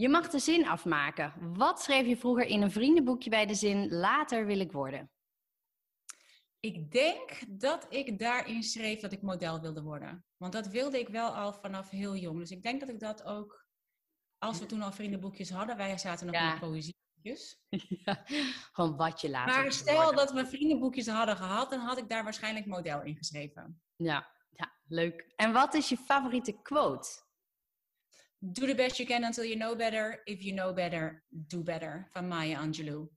Je mag de zin afmaken. Wat schreef je vroeger in een vriendenboekje bij de zin later wil ik worden? Ik denk dat ik daarin schreef dat ik model wilde worden. Want dat wilde ik wel al vanaf heel jong. Dus ik denk dat ik dat ook, als we toen al vriendenboekjes hadden, wij zaten nog Ja. in poëzieboekjes. Ja, gewoon wat je later Maar stel worden. dat we vriendenboekjes hadden gehad, dan had ik daar waarschijnlijk model in geschreven. Ja, ja, leuk. En wat is je favoriete quote? Do the best you can until you know better. If you know better, do better. Van Maya Angelou.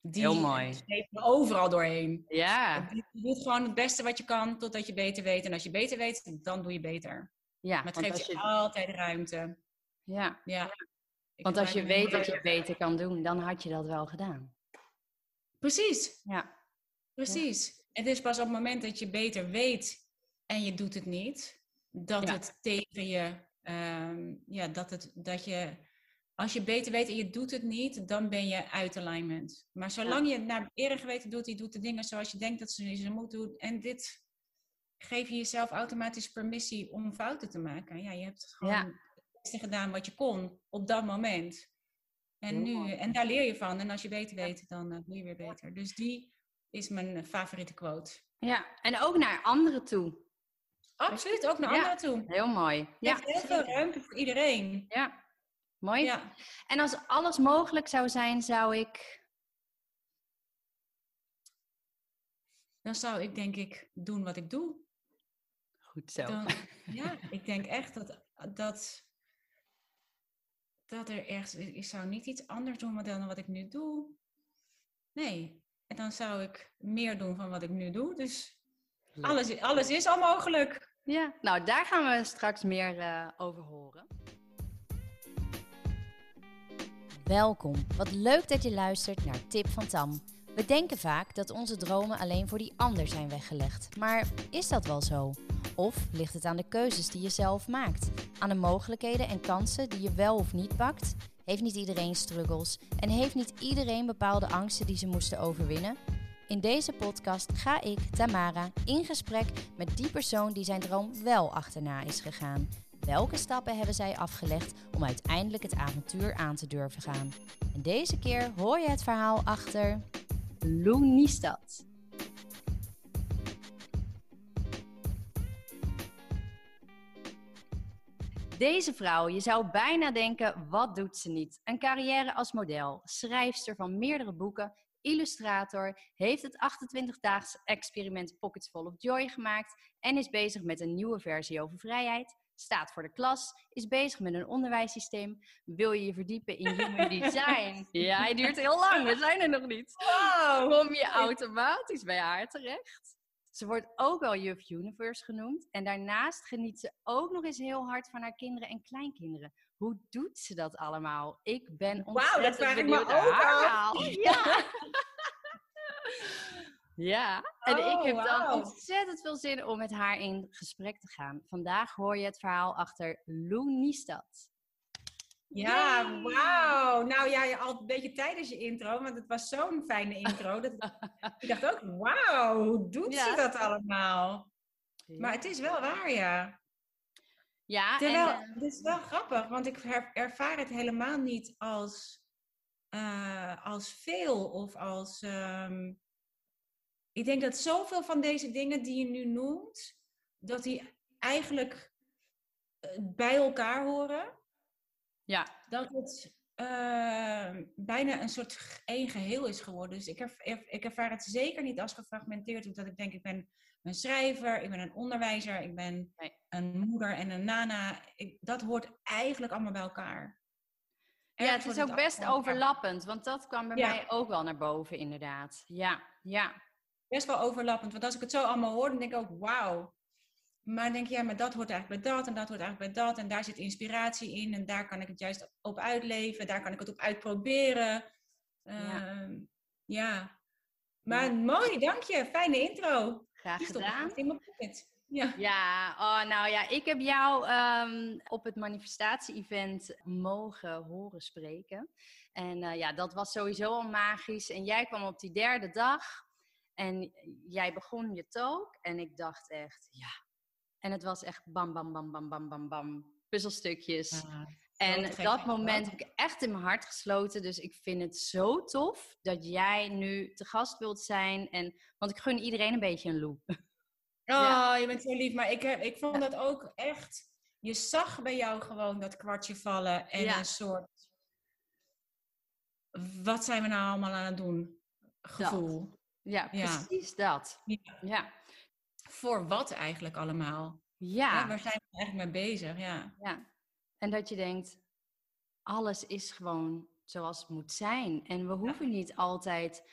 Die Heel mooi. me overal doorheen. Ja, Je doet gewoon het beste wat je kan, totdat je beter weet. En als je beter weet, dan doe je beter. ja, Maar het geeft je je, altijd ruimte. ja, Ja. Ik want als je weet dat je het beter kan doen, dan had je dat wel gedaan. Precies, Ja, precies. Het is pas op het moment dat je beter weet en je doet het niet, dat Ja. het tegen je, ehm, ja, dat, het, dat je, als je beter weet en je doet het niet, dan ben je uit alignment. Maar zolang je het naar eerder geweten doet, je doet de dingen zoals je denkt dat ze ze moet doen, en dit geef je jezelf automatisch permissie om fouten te maken. Ja, je hebt gewoon Ja. het beste gedaan wat je kon op dat moment. En, nu, en daar leer je van. En als je beter weet, dan eh, doe je weer beter. Dus die is mijn eh, favoriete quote. ja. en ook naar anderen toe. Absoluut, ook naar Ja. anderen toe. Heel mooi. Ja, heel veel ruimte voor iedereen. Ja, mooi. Ja. En als alles mogelijk zou zijn, zou ik... Dan zou ik denk ik doen wat ik doe. Goed zo. Dan, ja, ik denk echt dat, dat, dat er ergens... Ik zou niet iets anders doen dan wat ik nu doe. Nee. En dan zou ik meer doen van wat ik nu doe. Dus Leuk. alles, alles is al mogelijk. Ja, nou daar gaan we straks meer eh, over horen. Welkom. Wat leuk dat je luistert naar Tip van Tam. We denken vaak dat onze dromen alleen voor die ander zijn weggelegd. Maar is dat wel zo? Of ligt het aan de keuzes die je zelf maakt? Aan de mogelijkheden en kansen die je wel of niet pakt? Heeft niet iedereen struggles? En heeft niet iedereen bepaalde angsten die ze moesten overwinnen? In deze podcast ga ik, Tamara, in gesprek met die persoon die zijn droom wel achterna is gegaan. Welke stappen hebben zij afgelegd om uiteindelijk het avontuur aan te durven gaan? En deze keer hoor je het verhaal achter. Lou Niestad. Deze vrouw, je zou bijna denken, wat doet ze niet? Een carrière als model, schrijfster van meerdere boeken, illustrator, heeft het 28-daags experiment Pockets Full of Joy gemaakt en is bezig met een nieuwe versie over vrijheid, staat voor de klas, is bezig met een onderwijssysteem. Wil je je verdiepen in human design? Ja, hij duurt heel lang, we zijn er nog niet kom je automatisch bij haar terecht. Ze wordt ook wel Juf Universe genoemd. En daarnaast geniet ze ook nog eens heel hard van haar kinderen en kleinkinderen. Hoe doet ze dat allemaal? Ik ben ontzettend dat vraag ik me benieuwd ook verhaal. Ja. ja, en ik Oh, heb dan ontzettend veel zin om met haar in gesprek te gaan. Vandaag hoor je het verhaal achter Lou Niestad. Ja, Yay. wauw. Nou ja, je al een beetje tijdens je intro, want het was zo'n fijne intro. Dat, ik dacht ook, wauw, hoe doet Ja. ze dat allemaal? Maar het is wel waar, ja. Ja, Terwijl, en, eh, het is wel grappig, want ik ervaar het helemaal niet als, eh, als veel of als... ehm, ik denk dat zoveel van deze dingen die je nu noemt, dat die eigenlijk eh, bij elkaar horen. ja, dat het eh, bijna een soort één geheel is geworden. Dus ik, ik ervaar het zeker niet als gefragmenteerd. Omdat ik denk, ik ben een schrijver, ik ben een onderwijzer, ik ben een moeder en een nana. Ik, dat hoort eigenlijk allemaal bij elkaar. Ja, het is ook best overlappend, want dat kwam bij Ja. mij ook wel naar boven, inderdaad. Ja, ja. Best wel overlappend. Want als ik het zo allemaal hoor, dan denk ik ook, wauw. Maar dan denk je, ja, maar dat hoort eigenlijk bij dat en dat hoort eigenlijk bij dat. En daar zit inspiratie in en daar kan ik het juist op uitleven. Daar kan ik het op uitproberen. Ja. Ehm, ja. Maar Ja. mooi, dank je. Fijne intro. Graag gedaan. in mijn pocket. Ja. Ja, oh, nou ja, ik heb jou ehm, op het manifestatie-event mogen horen spreken. En eh, ja, dat was sowieso al magisch. En jij kwam op die derde dag en jij begon je talk. En ik dacht echt, ja. En het was echt bam, bam, bam, bam, bam, bam, bam. Puzzelstukjes. En dat moment heb ik echt in mijn hart gesloten. Dus ik vind het zo tof dat jij nu te gast wilt zijn. En, want ik gun iedereen een beetje een loop. Oh, Ja. je bent zo lief. Maar ik, heb, ik vond dat ook echt... Je zag bij jou gewoon dat kwartje vallen. En Ja. een soort... Wat zijn we nou allemaal aan het doen? Gevoel. Ja, Ja. precies dat. Ja. Voor wat eigenlijk allemaal? Ja. Ja, waar zijn we eigenlijk mee bezig? Ja. ja. En dat je denkt, alles is gewoon zoals het moet zijn. En we hoeven niet altijd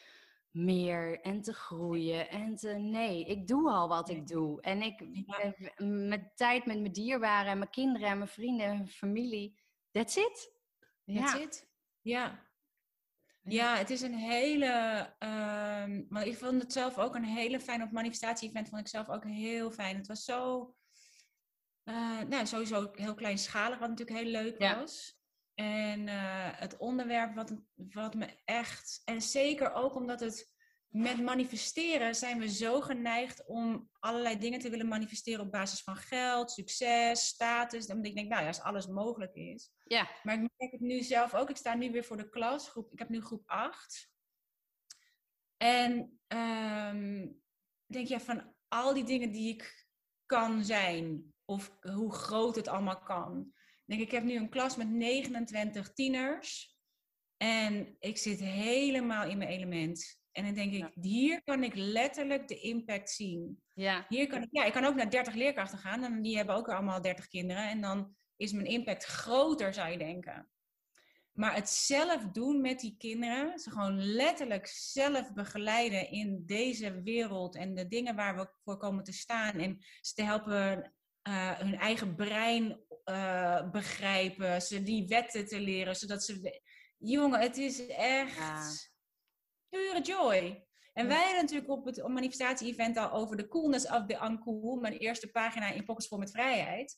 meer en te groeien en te... Nee, ik doe al wat ik doe. En ik ben met tijd met mijn dierbaren en mijn kinderen en mijn vrienden en mijn familie. That's it. That's Ja. it. Ja. Ja, het is een hele. ehm maar ik vond het zelf ook een hele fijn op manifestatie-event. Vond ik zelf ook heel fijn. Het was zo. Eh, nou, sowieso heel kleinschalig, wat natuurlijk heel leuk Ja. was. En eh, het onderwerp wat, wat me echt. En zeker ook omdat het. Met manifesteren zijn we zo geneigd om allerlei dingen te willen manifesteren op basis van geld, succes, status. Omdat ik denk, nou ja, als alles mogelijk is. Ja. Maar ik merk het nu zelf ook. Ik sta nu weer voor de klas. Groep, ik heb nu groep 8. En ehm, denk je van al die dingen die ik kan zijn. Of hoe groot het allemaal kan. Denk ik, ik heb nu een klas met 29 tieners. En ik zit helemaal in mijn element. En dan denk ik, hier kan ik letterlijk de impact zien. Ja. Hier kan ik, ja, ik kan ook naar 30 leerkrachten gaan en die hebben ook allemaal 30 kinderen. En dan is mijn impact groter, zou je denken. Maar het zelf doen met die kinderen, ze gewoon letterlijk zelf begeleiden in deze wereld en de dingen waar we voor komen te staan. En ze te helpen eh, hun eigen brein eh, begrijpen, ze die wetten te leren, zodat ze. Jongen, het is echt Ja. pure joy. En Ja. wij hadden natuurlijk op het manifestatie-event al over de coolness of the uncool. Mijn eerste pagina in Pockets vol met vrijheid.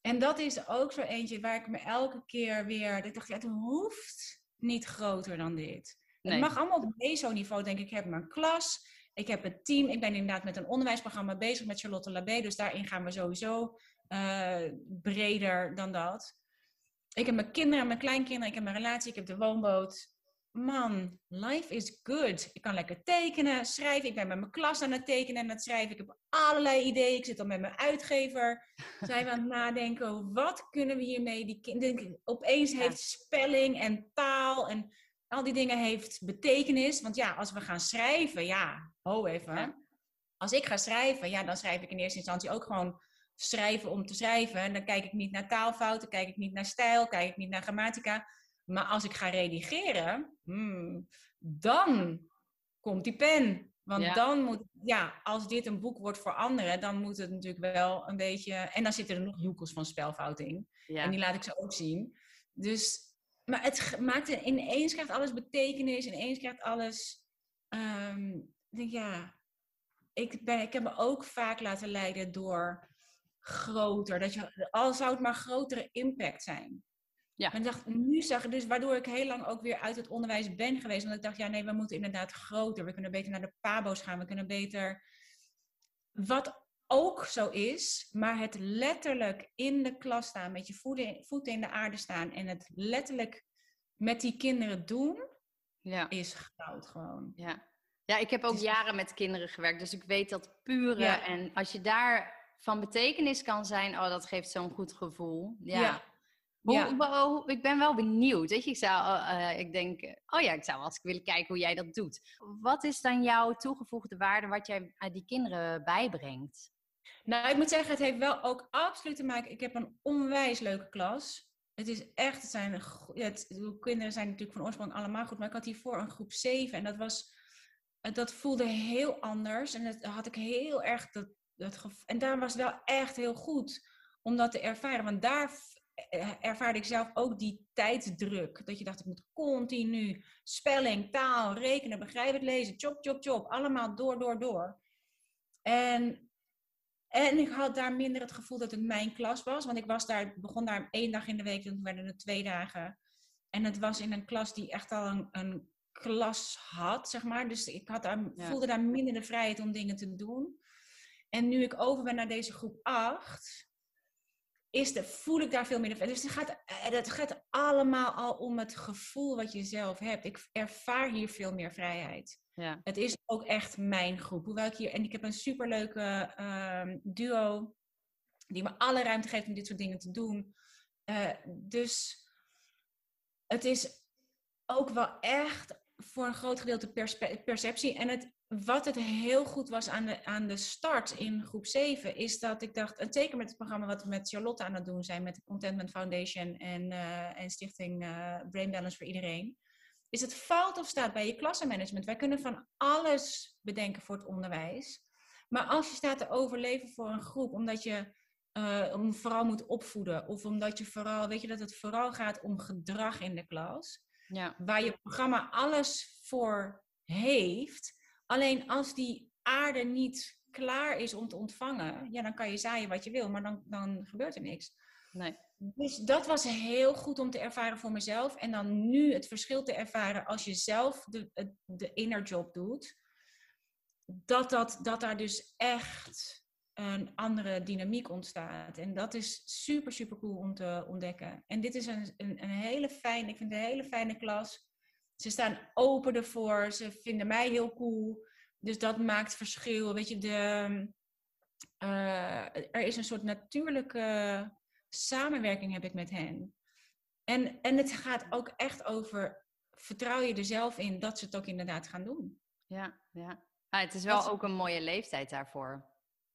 En dat is ook zo eentje waar ik me elke keer weer... Ik dacht, ja, het hoeft niet groter dan dit. Nee. Het mag allemaal op meso-niveau, denk ik. Ik heb mijn klas, ik heb het team. Ik ben inderdaad met een onderwijsprogramma bezig met Charlotte Labé. Dus daarin gaan we sowieso eh, breder dan dat. Ik heb mijn kinderen, mijn kleinkinderen, ik heb mijn relatie, ik heb de woonboot. Man, life is good. Ik kan lekker tekenen, schrijven. Ik ben met mijn klas aan het tekenen en aan het schrijven. Ik heb allerlei ideeën. Ik zit al met mijn uitgever. Zijn we aan het nadenken, wat kunnen we hiermee? Die kinderen, opeens Ja. heeft spelling en taal en al die dingen heeft betekenis. Want ja, als we gaan schrijven, ja, ho even. Ja. Als ik ga schrijven, ja, dan schrijf ik in eerste instantie ook gewoon schrijven om te schrijven. En dan kijk ik niet naar taalfouten, kijk ik niet naar stijl, kijk ik niet naar grammatica. Maar als ik ga redigeren, hmm, dan komt die pen. Want Ja. dan moet, ja, als dit een boek wordt voor anderen, dan moet het natuurlijk wel een beetje. En dan zitten er nog joekels van spelfouten in. Ja. En die laat ik ze ook zien. Dus, maar het ge- maakt er, ineens krijgt alles betekenis, ineens krijgt alles. ik denk ja, ik, ben, ik heb me ook vaak laten leiden door groter. Dat je, al zou het maar grotere impact zijn. Ja. Maar ik dacht, nu zag ik dus, waardoor ik heel lang ook weer uit het onderwijs ben geweest. Want ik dacht, ja, nee, we moeten inderdaad groter. We kunnen beter naar de pabo's gaan. We kunnen beter. Wat ook zo is, maar het letterlijk in de klas staan, met je voeten, in de aarde staan en het letterlijk met die kinderen doen, Ja. is goud gewoon. Ja. ja, ik heb ook is- jaren met kinderen gewerkt, dus ik weet dat pure. Ja. En als je daar van betekenis kan zijn, oh, dat geeft zo'n goed gevoel. Ja. Ja. Hoe- Ja. hoe- hoe- ik ben wel benieuwd. Weet je, ik zou, eh, eh, ik denk, eh, oh ja, ik zou als ik willen kijken hoe jij dat doet. Wat is dan jouw toegevoegde waarde wat jij aan die kinderen bijbrengt? Nou, ik moet zeggen, het heeft wel ook absoluut te maken. Ik heb een onwijs leuke klas. Het is echt, het zijn, het, de kinderen zijn natuurlijk van oorsprong allemaal goed, maar ik had hiervoor een groep 7 en dat was, eh, dat voelde heel anders en dat had ik heel erg, dat, en daar was het wel echt heel goed om dat te ervaren, want daar v- eh, ervaarde ik zelf ook die tijdsdruk. Dat je dacht, ik moet continu spelling, taal, rekenen, begrijpen, lezen, chop, chop, chop, allemaal door, door, door. En en ik had daar minder het gevoel dat het mijn klas was. Want ik was daar, begon daar één dag in de week, toen werden het twee dagen. En het was in een klas die echt al een, een klas had, zeg maar. Dus ik had daar, Ja. voelde daar minder de vrijheid om dingen te doen. En nu ik over ben naar deze groep 8, is de, voel ik daar veel meer. Dus het gaat, het gaat allemaal al om het gevoel wat je zelf hebt. Ik ervaar hier veel meer vrijheid. Ja. Het is ook echt mijn groep. Hoewel ik hier, en ik heb een superleuke uh, duo die me alle ruimte geeft om dit soort dingen te doen. Uh, dus het is ook wel echt voor een groot gedeelte perceptie. En het, wat het heel goed was aan de, aan de start in groep 7, is dat ik dacht, en zeker met het programma wat we met Charlotte aan het doen zijn, met de Contentment Foundation en, uh, en Stichting uh, Brain Balance voor Iedereen, is het fout of staat bij je klassenmanagement. Wij kunnen van alles bedenken voor het onderwijs. Maar als je staat te overleven voor een groep, omdat je uh, om vooral moet opvoeden, of omdat je vooral, weet je, dat het vooral gaat om gedrag in de klas, ja. waar je programma alles voor heeft. Alleen als die aarde niet klaar is om te ontvangen, ja, dan kan je zaaien wat je wil, maar dan, dan gebeurt er niks. Nee. Dus dat was heel goed om te ervaren voor mezelf. En dan nu het verschil te ervaren als je zelf de, de inner job doet. Dat, dat, dat daar dus echt een andere dynamiek ontstaat. En dat is super, super cool om te ontdekken. En dit is een, een, een hele fijne, ik vind het een hele fijne klas. Ze staan open ervoor, ze vinden mij heel cool. Dus dat maakt verschil. Weet je, de, uh, er is een soort natuurlijke samenwerking heb ik met hen. En, en het gaat ook echt over, vertrouw je er zelf in dat ze het ook inderdaad gaan doen. Ja, ja. Ah, het is wel ook een mooie leeftijd daarvoor.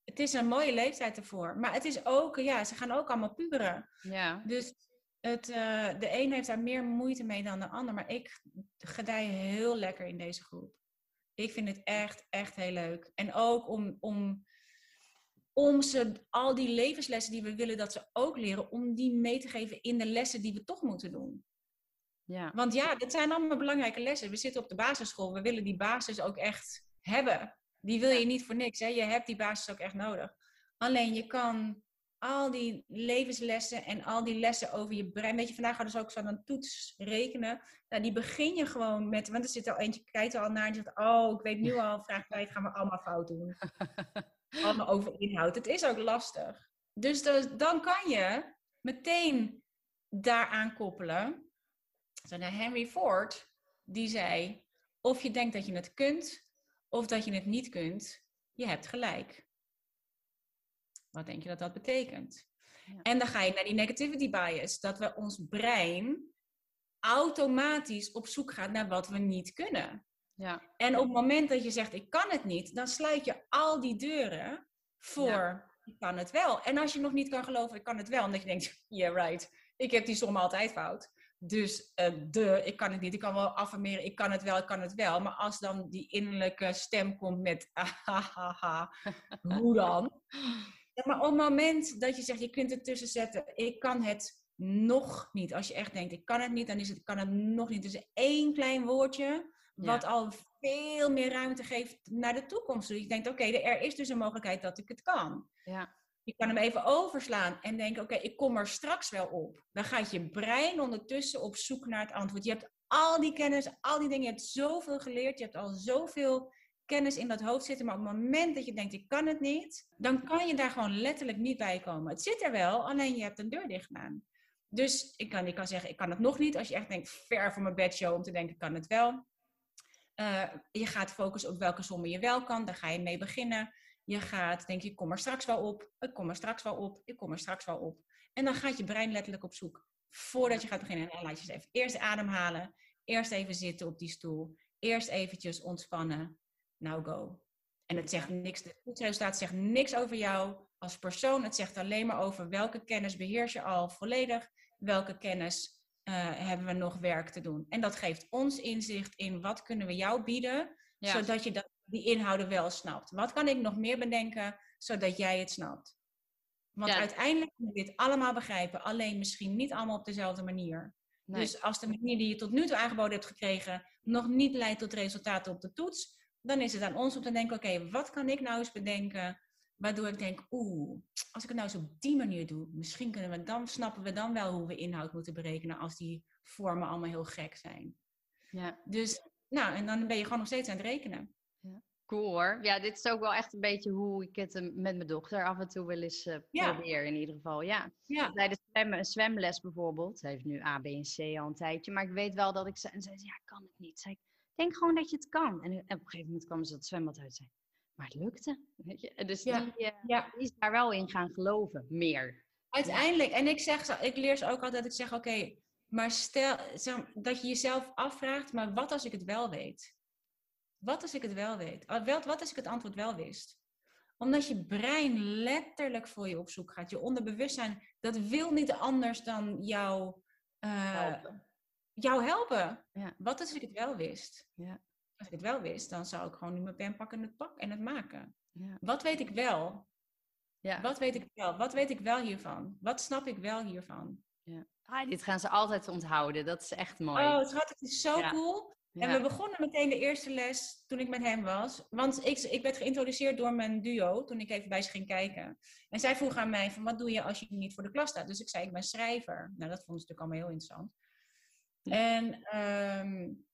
Het is een mooie leeftijd ervoor. Maar het is ook, ja, ze gaan ook allemaal puberen. Ja. Dus het, uh, de een heeft daar meer moeite mee dan de ander. Maar ik gedij heel lekker in deze groep. Ik vind het echt, echt heel leuk. En ook om, om om ze al die levenslessen die we willen dat ze ook leren, om die mee te geven in de lessen die we toch moeten doen. Ja. Want ja, dat zijn allemaal belangrijke lessen. We zitten op de basisschool, we willen die basis ook echt hebben. Die wil je niet voor niks, hè? je hebt die basis ook echt nodig. Alleen je kan al die levenslessen en al die lessen over je brein. Weet je, vandaag hadden ze ook zo'n toets rekenen. Nou, die begin je gewoon met, want er zit al eentje, kijkt er al naar en zegt, oh, ik weet nu al, vraag kwijt, gaan we allemaal fout doen. allemaal over inhoud. Het is ook lastig. Dus dan kan je meteen daaraan koppelen. Zo naar Henry Ford, die zei: Of je denkt dat je het kunt, of dat je het niet kunt, je hebt gelijk. Wat denk je dat dat betekent? En dan ga je naar die negativity bias, dat we ons brein automatisch op zoek gaat naar wat we niet kunnen. Ja. En op het moment dat je zegt, ik kan het niet, dan sluit je al die deuren voor, ik kan het wel. En als je nog niet kan geloven, ik kan het wel, omdat je denkt, yeah right, ik heb die som altijd fout. Dus uh, de, ik kan het niet, ik kan wel affirmeren, ik kan het wel, ik kan het wel. Maar als dan die innerlijke stem komt met, ahaha, hoe dan? maar op het moment dat je zegt, je kunt het tussen zetten, ik kan het nog niet. Als je echt denkt, ik kan het niet, dan is het, ik kan het nog niet. Dus één klein woordje wat al veel meer ruimte geeft naar de toekomst. Dus je denkt, oké, er is dus een mogelijkheid dat ik het kan. Ja. Je kan hem even overslaan en denken, oké, ik kom er straks wel op. Dan gaat je brein ondertussen op zoek naar het antwoord. Je hebt al die kennis, al die dingen, je hebt zoveel geleerd, je hebt al zoveel kennis in dat hoofd zitten, maar op het moment dat je denkt, ik kan het niet, dan kan je daar gewoon letterlijk niet bij komen. Het zit er wel, alleen je hebt een deur dicht gedaan. Dus ik kan, ik kan zeggen, ik kan het nog niet. Als je echt denkt, ver voor mijn bedshow om te denken, ik kan het wel. Uh, je gaat focussen op welke sommen je wel kan. Daar ga je mee beginnen. Je gaat denk ik kom er straks wel op. Ik kom er straks wel op. Ik kom er straks wel op. En dan gaat je brein letterlijk op zoek. Voordat je gaat beginnen. En dan laat je eens even eerst ademhalen. Eerst even zitten op die stoel. Eerst eventjes ontspannen. Nou go. En het zegt niks. Het resultaat zegt niks over jou als persoon. Het zegt alleen maar over welke kennis beheers je al volledig. Welke kennis hebben we nog werk te doen. En dat geeft ons inzicht in wat kunnen we jou bieden, zodat je dat, die inhouden wel snapt. Wat kan ik nog meer bedenken, zodat jij het snapt? Want uiteindelijk kunnen we dit allemaal begrijpen, alleen misschien niet allemaal op dezelfde manier. Dus als de manier die je tot nu toe aangeboden hebt gekregen nog niet leidt tot resultaten op de toets, dan is het aan ons om te denken: oké, wat kan ik nou eens bedenken Waardoor ik denk, oeh, als ik het nou eens op die manier doe, misschien kunnen we dan, snappen we dan wel hoe we inhoud moeten berekenen als die vormen allemaal heel gek zijn. Ja. Dus, nou, en dan ben je gewoon nog steeds aan het rekenen. Ja. Cool hoor. Ja, dit is ook wel echt een beetje hoe ik het met mijn dochter af en toe wel eens uh, probeer in ieder geval. Ja. ja. Bij de zwem, zwemles bijvoorbeeld. Ze heeft nu A, B en C al een tijdje. Maar ik weet wel dat ik ze... En zei ja, ik kan het niet. Zei denk gewoon dat je het kan. En, op een gegeven moment kwam ze het zwembad uit zei, maar het lukte. Weet je? Dus Die, uh, ja. die is daar wel in gaan geloven, meer. Uiteindelijk, en ik, zeg, ik leer ze ook altijd, ik zeg oké, maar stel dat je jezelf afvraagt, maar wat als ik het wel weet? Wat als ik het wel weet? Wat als ik het antwoord wel wist? Omdat je brein letterlijk voor je op zoek gaat. Je onderbewustzijn, dat wil niet anders dan jou, uh, helpen. jou helpen. Ja. Wat als ik het wel wist? Ja. Als ik het wel wist, dan zou ik gewoon nu mijn pen pakken en het pak en het maken. Ja. Wat weet ik wel? Ja. Wat weet ik wel? Wat weet ik wel hiervan? Wat snap ik wel hiervan? Ja. Ah, dit gaan ze altijd onthouden. Dat is echt mooi. Oh, schat, het is zo cool. En we begonnen meteen de eerste les toen ik met hem was. Want ik, ik werd geïntroduceerd door mijn duo toen ik even bij ze ging kijken. En zij vroeg aan mij van wat doe je als je niet voor de klas staat? Dus ik zei ik ben schrijver. Nou, dat vonden ze natuurlijk allemaal heel interessant. En um,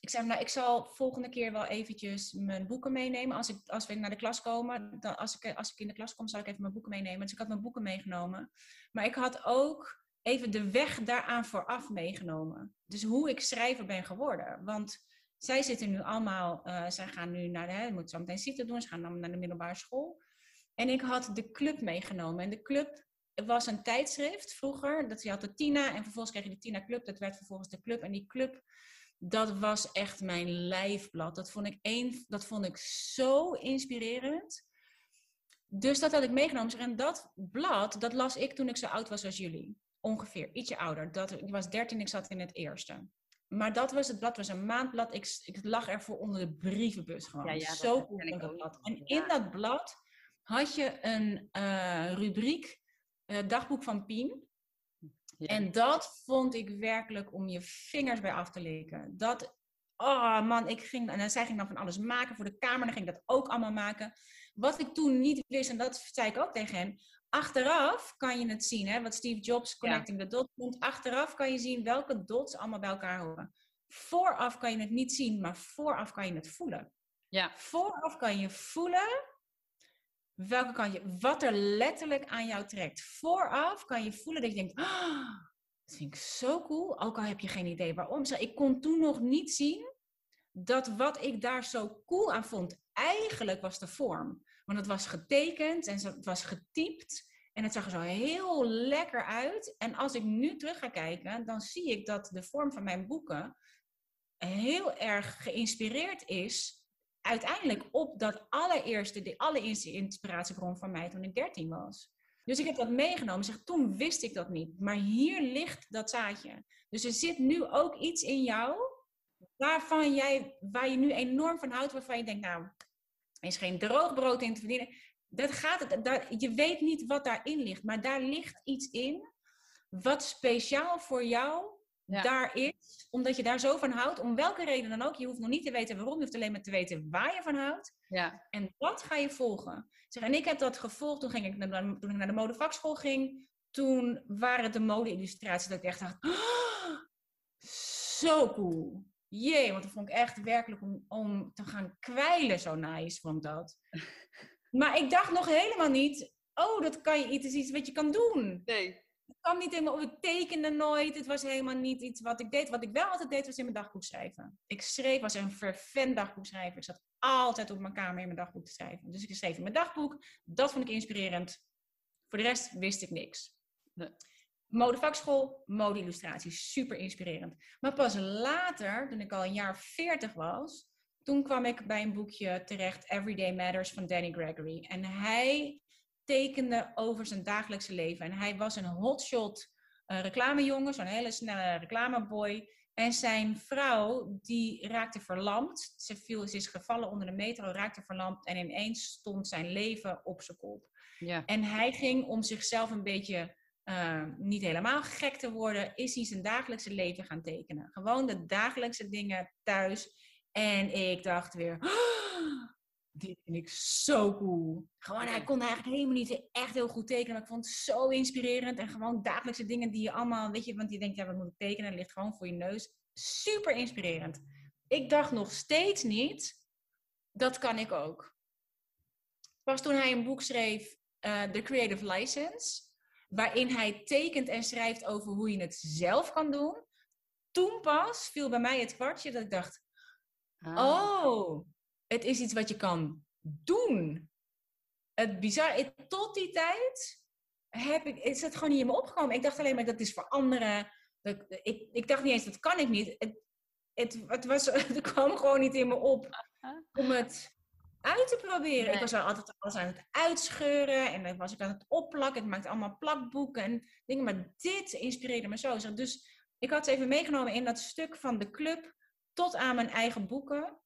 ik zei nou ik zal volgende keer wel eventjes mijn boeken meenemen. Als, ik, als we naar de klas komen, dan, als, ik, als ik in de klas kom, zal ik even mijn boeken meenemen. Dus ik had mijn boeken meegenomen. Maar ik had ook even de weg daaraan vooraf meegenomen. Dus hoe ik schrijver ben geworden. Want zij zitten nu allemaal, uh, zij gaan nu naar de, hè, moeten zo meteen doen, ze gaan naar de middelbare school. En ik had de club meegenomen. En de club was een tijdschrift vroeger. Dat je had de Tina en vervolgens kreeg je de Tina Club. Dat werd vervolgens de club. En die club, dat was echt mijn lijfblad. Dat vond ik, één, dat vond ik zo inspirerend. Dus dat had ik meegenomen. En dat blad, dat las ik toen ik zo oud was als jullie ongeveer, ietsje ouder. Dat, ik was 13, ik zat in het eerste. Maar dat was het blad, was een maandblad. Ik, ik lag ervoor onder de brievenbus gewoon. Ja, ja, Zo cool dat blad. En in dat blad had je een uh, rubriek, uh, dagboek van Pien. En dat vond ik werkelijk om je vingers bij af te likken. Dat, oh man, ik ging, en zij ging dan van alles maken voor de kamer, dan ging ik dat ook allemaal maken. Wat ik toen niet wist, en dat zei ik ook tegen hen, achteraf kan je het zien, hè, wat Steve Jobs Connecting the Dots noemt. Achteraf kan je zien welke dots allemaal bij elkaar horen. Vooraf kan je het niet zien, maar vooraf kan je het voelen. Ja. Vooraf kan je voelen welke kan je, wat er letterlijk aan jou trekt. Vooraf kan je voelen dat je denkt, oh, dat vind ik zo cool, ook al heb je geen idee waarom. Ik kon toen nog niet zien dat wat ik daar zo cool aan vond, eigenlijk was de vorm. Want het was getekend en het was getypt. En het zag er zo heel lekker uit. En als ik nu terug ga kijken, dan zie ik dat de vorm van mijn boeken heel erg geïnspireerd is. Uiteindelijk op dat allereerste, de allereerste inspiratiebron van mij toen ik 13 was. Dus ik heb dat meegenomen. Zeg, toen wist ik dat niet. Maar hier ligt dat zaadje. Dus er zit nu ook iets in jou waarvan jij, waar je nu enorm van houdt, waarvan je denkt, nou, er is geen droog brood in te verdienen. Dat gaat daar, je weet niet wat daarin ligt, maar daar ligt iets in wat speciaal voor jou daar is, omdat je daar zo van houdt, om welke reden dan ook. Je hoeft nog niet te weten waarom, je hoeft alleen maar te weten waar je van houdt. Ja. En dat ga je volgen. Zeg, en ik heb dat gevolgd toen, ging ik naar, toen ik naar de modevakschool ging. Toen waren het de mode-illustraties dat ik echt dacht, oh, zo cool. Jee, want dat vond ik echt werkelijk om, om te gaan kwijlen zo nice, vond dat. Maar ik dacht nog helemaal niet, oh, dat kan je, iets, iets wat je kan doen. Nee. Het kwam niet helemaal, het tekende nooit. Het was helemaal niet iets wat ik deed. Wat ik wel altijd deed, was in mijn dagboek schrijven. Ik schreef, was een vervent dagboekschrijver. Ik zat altijd op mijn kamer in mijn dagboek te schrijven. Dus ik schreef in mijn dagboek. Dat vond ik inspirerend. Voor de rest wist ik niks. Nee. Modevakschool, mode-illustratie, super inspirerend. Maar pas later, toen ik al een jaar 40 was, toen kwam ik bij een boekje terecht, Everyday Matters van Danny Gregory. En hij tekende over zijn dagelijkse leven. En hij was een hotshot uh, reclamejongen, zo'n hele snelle reclameboy. En zijn vrouw, die raakte verlamd. Ze, viel, ze is gevallen onder de metro, raakte verlamd. En ineens stond zijn leven op zijn kop. Ja. En hij ging om zichzelf een beetje uh, niet helemaal gek te worden, is hij zijn dagelijkse leven gaan tekenen. Gewoon de dagelijkse dingen thuis. En ik dacht weer, oh, dit vind ik zo cool. Gewoon, hij kon eigenlijk helemaal niet echt heel goed tekenen, maar ik vond het zo inspirerend. En gewoon dagelijkse dingen die je allemaal, weet je, want je denkt, ja, wat moet ik tekenen? Het ligt gewoon voor je neus. Super inspirerend. Ik dacht nog steeds niet dat kan ik ook. Pas toen hij een boek schreef, uh, The Creative License, waarin hij tekent en schrijft over hoe je het zelf kan doen, toen pas viel bij mij het kwartje dat ik dacht, ah. oh, het is iets wat je kan doen. Het bizar, tot die tijd heb ik, is het gewoon niet in me opgekomen. Ik dacht alleen maar dat is voor anderen. Dat, ik, ik dacht niet eens, dat kan ik niet. Het, het, het, was, het kwam gewoon niet in me op om het uit te proberen. Ik was al altijd alles aan het uitscheuren en dan was ik aan het opplakken. Ik maakte allemaal plakboeken en dingen. Maar dit inspireerde me zo. Dus ik had het even meegenomen in dat stuk van de club tot aan mijn eigen boeken.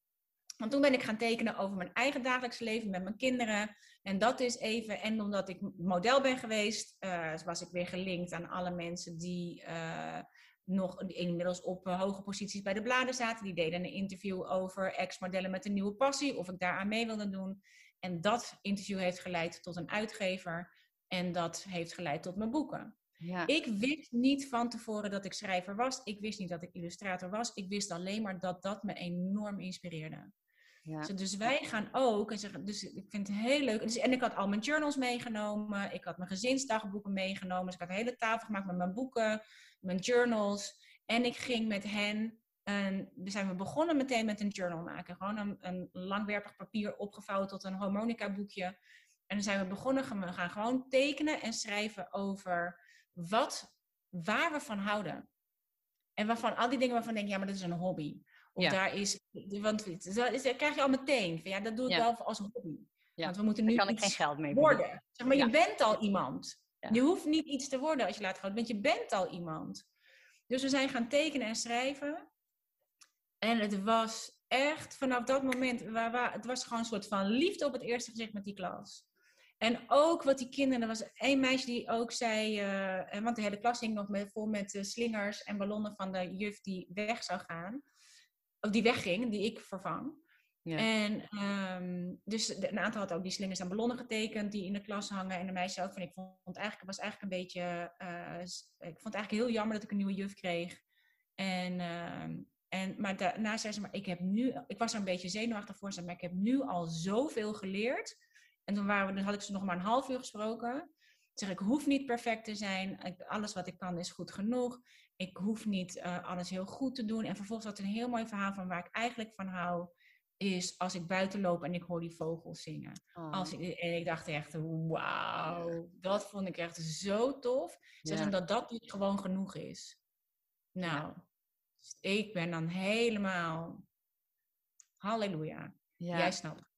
Want toen ben ik gaan tekenen over mijn eigen dagelijks leven met mijn kinderen. En dat is even, en omdat ik model ben geweest, uh, was ik weer gelinkt aan alle mensen die uh, nog inmiddels op uh, hoge posities bij de bladen zaten. Die deden een interview over ex-modellen met een nieuwe passie, of ik daaraan mee wilde doen. En dat interview heeft geleid tot een uitgever. En dat heeft geleid tot mijn boeken. Ja. Ik wist niet van tevoren dat ik schrijver was. Ik wist niet dat ik illustrator was. Ik wist alleen maar dat dat me enorm inspireerde. Ja. Dus, wij gaan ook, en dus ik vind het heel leuk. Dus, en ik had al mijn journals meegenomen, ik had mijn gezinsdagboeken meegenomen. Dus ik had een hele tafel gemaakt met mijn boeken, mijn journals. En ik ging met hen, en we zijn we begonnen meteen met een journal maken. Gewoon een, een langwerpig papier opgevouwen tot een harmonica boekje. En dan zijn we begonnen, we gaan gewoon tekenen en schrijven over wat, waar we van houden. En waarvan, al die dingen waarvan denk je, ja, maar dat is een hobby. Of daar is, want dat krijg je al meteen. Van, ja, dat doe ik wel als hobby. Want we moeten nu kan ik geen geld mee worden. Zeg maar, je bent al iemand. Je hoeft niet iets te worden als je laat gaan, want je bent al iemand. Dus we zijn gaan tekenen en schrijven. En het was echt vanaf dat moment, waar, waar, het was gewoon een soort van liefde op het eerste gezicht met die klas. En ook wat die kinderen, er was één meisje die ook zei, uh, want de hele klas hing nog met, vol met uh, slingers en ballonnen van de juf die weg zou gaan of die wegging, die ik vervang. Ja. En um, dus een aantal had ook die slingers en ballonnen getekend die in de klas hangen. En de meisje ook van, ik vond eigenlijk, was eigenlijk een beetje, uh, ik vond het eigenlijk heel jammer dat ik een nieuwe juf kreeg. En, uh, en, maar daarna zei ze, maar ik heb nu, ik was er een beetje zenuwachtig voor, maar ik heb nu al zoveel geleerd. En toen, waren we, dan had ik ze nog maar een half uur gesproken. Zeg, ik hoef niet perfect te zijn. alles wat ik kan is goed genoeg ik hoef niet uh, alles heel goed te doen. En vervolgens had een heel mooi verhaal van waar ik eigenlijk van hou. Is als ik buiten loop en ik hoor die vogels zingen. Als oh. ik, en ik dacht echt, wauw, dat vond ik echt zo tof. Ja. Zeg, dat dat niet gewoon genoeg is. Nou, ik ben dan helemaal, halleluja. Ja. Jij snapt.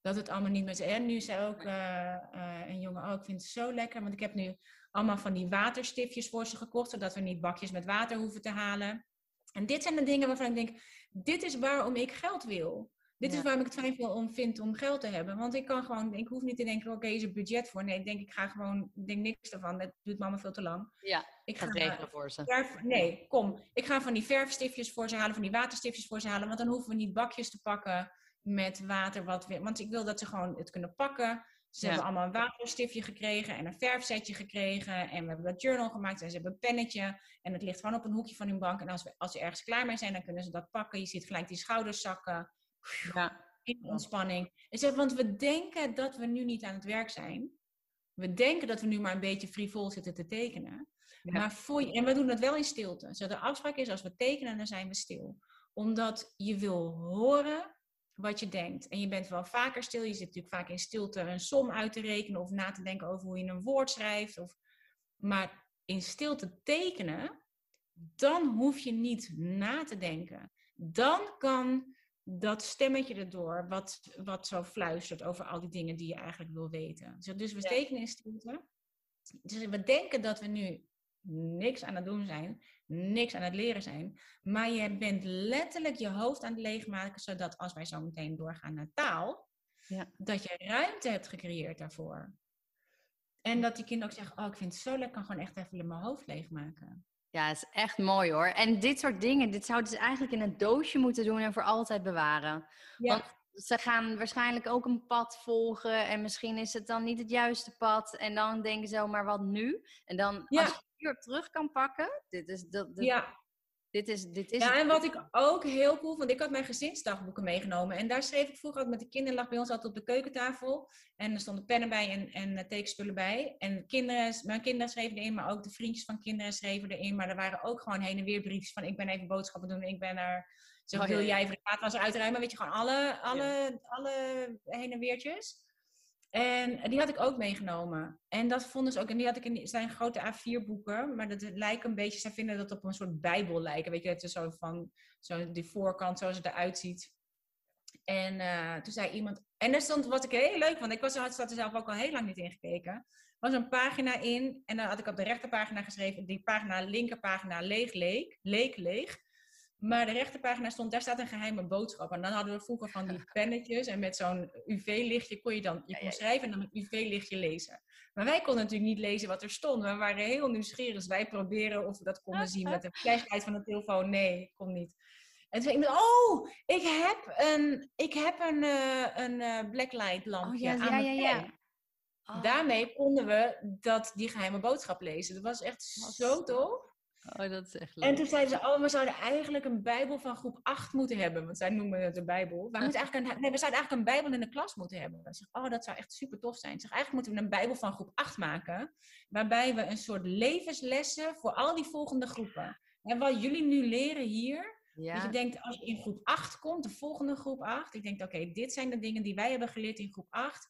Dat het allemaal niet meer... En nu zei ook uh, uh, een jongen, oh, ik vind het zo lekker. Want ik heb nu allemaal van die waterstiftjes voor ze gekocht, zodat we niet bakjes met water hoeven te halen. En dit zijn de dingen waarvan ik denk, dit is waarom ik geld wil. Dit is waarom ik het fijn vind om, vind om geld te hebben. Want ik kan gewoon, ik hoef niet te denken, oké, is er budget voor? Nee, ik denk, ik ga gewoon, ik denk niks ervan. Dat duurt mama veel te lang. Ja, ik ga het regelen voor ze. Verf, nee, kom. Ik ga van die verfstiftjes voor ze halen, van die waterstiftjes voor ze halen. Want dan hoeven we niet bakjes te pakken met water. Wat we, want ik wil dat ze gewoon het kunnen pakken. Ze hebben allemaal een waterstiftje gekregen en een verfsetje gekregen. En we hebben dat journal gemaakt en ze hebben een pennetje. En het ligt gewoon op een hoekje van hun bank. En als, we, als ze ergens klaar mee zijn, dan kunnen ze dat pakken. Je ziet gelijk die schouders zakken. Ja. In ontspanning. En want we denken dat we nu niet aan het werk zijn. We denken dat we nu maar een beetje frivol zitten te tekenen. Maar voor je, en we doen het wel in stilte. Zo de afspraak is, als we tekenen, dan zijn we stil. Omdat je wil horen wat je denkt. En je bent wel vaker stil. Je zit natuurlijk vaak in stilte een som uit te rekenen of na te denken over hoe je een woord schrijft. Of... Maar in stilte tekenen, dan hoef je niet na te denken. Dan kan dat stemmetje erdoor, wat, wat zo fluistert over al die dingen die je eigenlijk wil weten. Dus we tekenen in stilte. Dus we denken dat we nu niks aan het doen zijn, niks aan het leren zijn. Maar je bent letterlijk je hoofd aan het leegmaken, zodat als wij zo meteen doorgaan naar taal, ja. dat je ruimte hebt gecreëerd daarvoor. En dat die kinderen ook zeggen, oh, ik vind het zo lekker, ik kan gewoon echt even mijn hoofd leegmaken. Ja, is echt mooi hoor. En dit soort dingen, dit zouden ze eigenlijk in een doosje moeten doen en voor altijd bewaren. Ja. Want ze gaan waarschijnlijk ook een pad volgen en misschien is het dan niet het juiste pad. En dan denken ze, oh, maar wat nu? En dan, ja. als je terug kan pakken, dit is dat, ja. Dit is, dit is Ja, en wat ik ook heel cool vond, ik had mijn gezinsdagboeken meegenomen. En daar schreef ik vroeger ook met de kinderen, lag bij ons altijd op de keukentafel. En er stonden pennen bij en, en eh, tekenspullen bij. En kinderen, mijn kinderen schreven erin, maar ook de vriendjes van kinderen schreven erin. Maar er waren ook gewoon heen en weer briefjes van, ik ben even boodschappen doen, ik ben er... Zo Oh, wil ja, jij even de uitruimen, weet je, gewoon alle, alle, alle heen en weertjes. En die had ik ook meegenomen. En dat vonden ze ook. En die had ik in zijn grote A4-boeken. Maar dat lijken een beetje. Zij vinden dat op een soort Bijbel lijken. Weet je, het is zo van. Zo die voorkant, zoals het eruit ziet. En eh, toen zei iemand. En daar stond wat ik heel leuk vond. Ik was, had er zelf ook al heel lang niet in gekeken. Was een pagina in. En dan had ik op de rechterpagina geschreven. Die pagina, linkerpagina, leeg, leek. Leek, leeg. Maar de rechterpagina stond, daar staat een geheime boodschap. En dan hadden we vroeger van die pennetjes. En met zo'n UV-lichtje kon je dan je kon schrijven en dan met UV-lichtje lezen. Maar wij konden natuurlijk niet lezen wat er stond. We waren heel nieuwsgierig. Dus wij proberen of we dat konden zien met de flashlight van de telefoon. Nee, kon niet. En toen zei ik, oh, ik heb een, ik heb een, eh, een eh, blacklight lampje Oh, ja, aan ja, mijn ja. Oh, Daarmee konden we dat, die geheime boodschap lezen. Dat was echt zo tof. Oh, dat is echt leuk. En toen zeiden ze, oh, we zouden eigenlijk een Bijbel van groep 8 moeten hebben. Want zij noemen het een Bijbel. Wij moeten eigenlijk een, nee, we zouden eigenlijk een Bijbel in de klas moeten hebben. Ik zeg, oh, dat zou echt super tof zijn. Ik zeg, eigenlijk moeten we een Bijbel van groep 8 maken. Waarbij we een soort levenslessen voor al die volgende groepen. En wat jullie nu leren hier. Dat je denkt, als je in groep 8 komt, de volgende groep 8. Ik denk, oké, dit zijn de dingen die wij hebben geleerd in groep 8.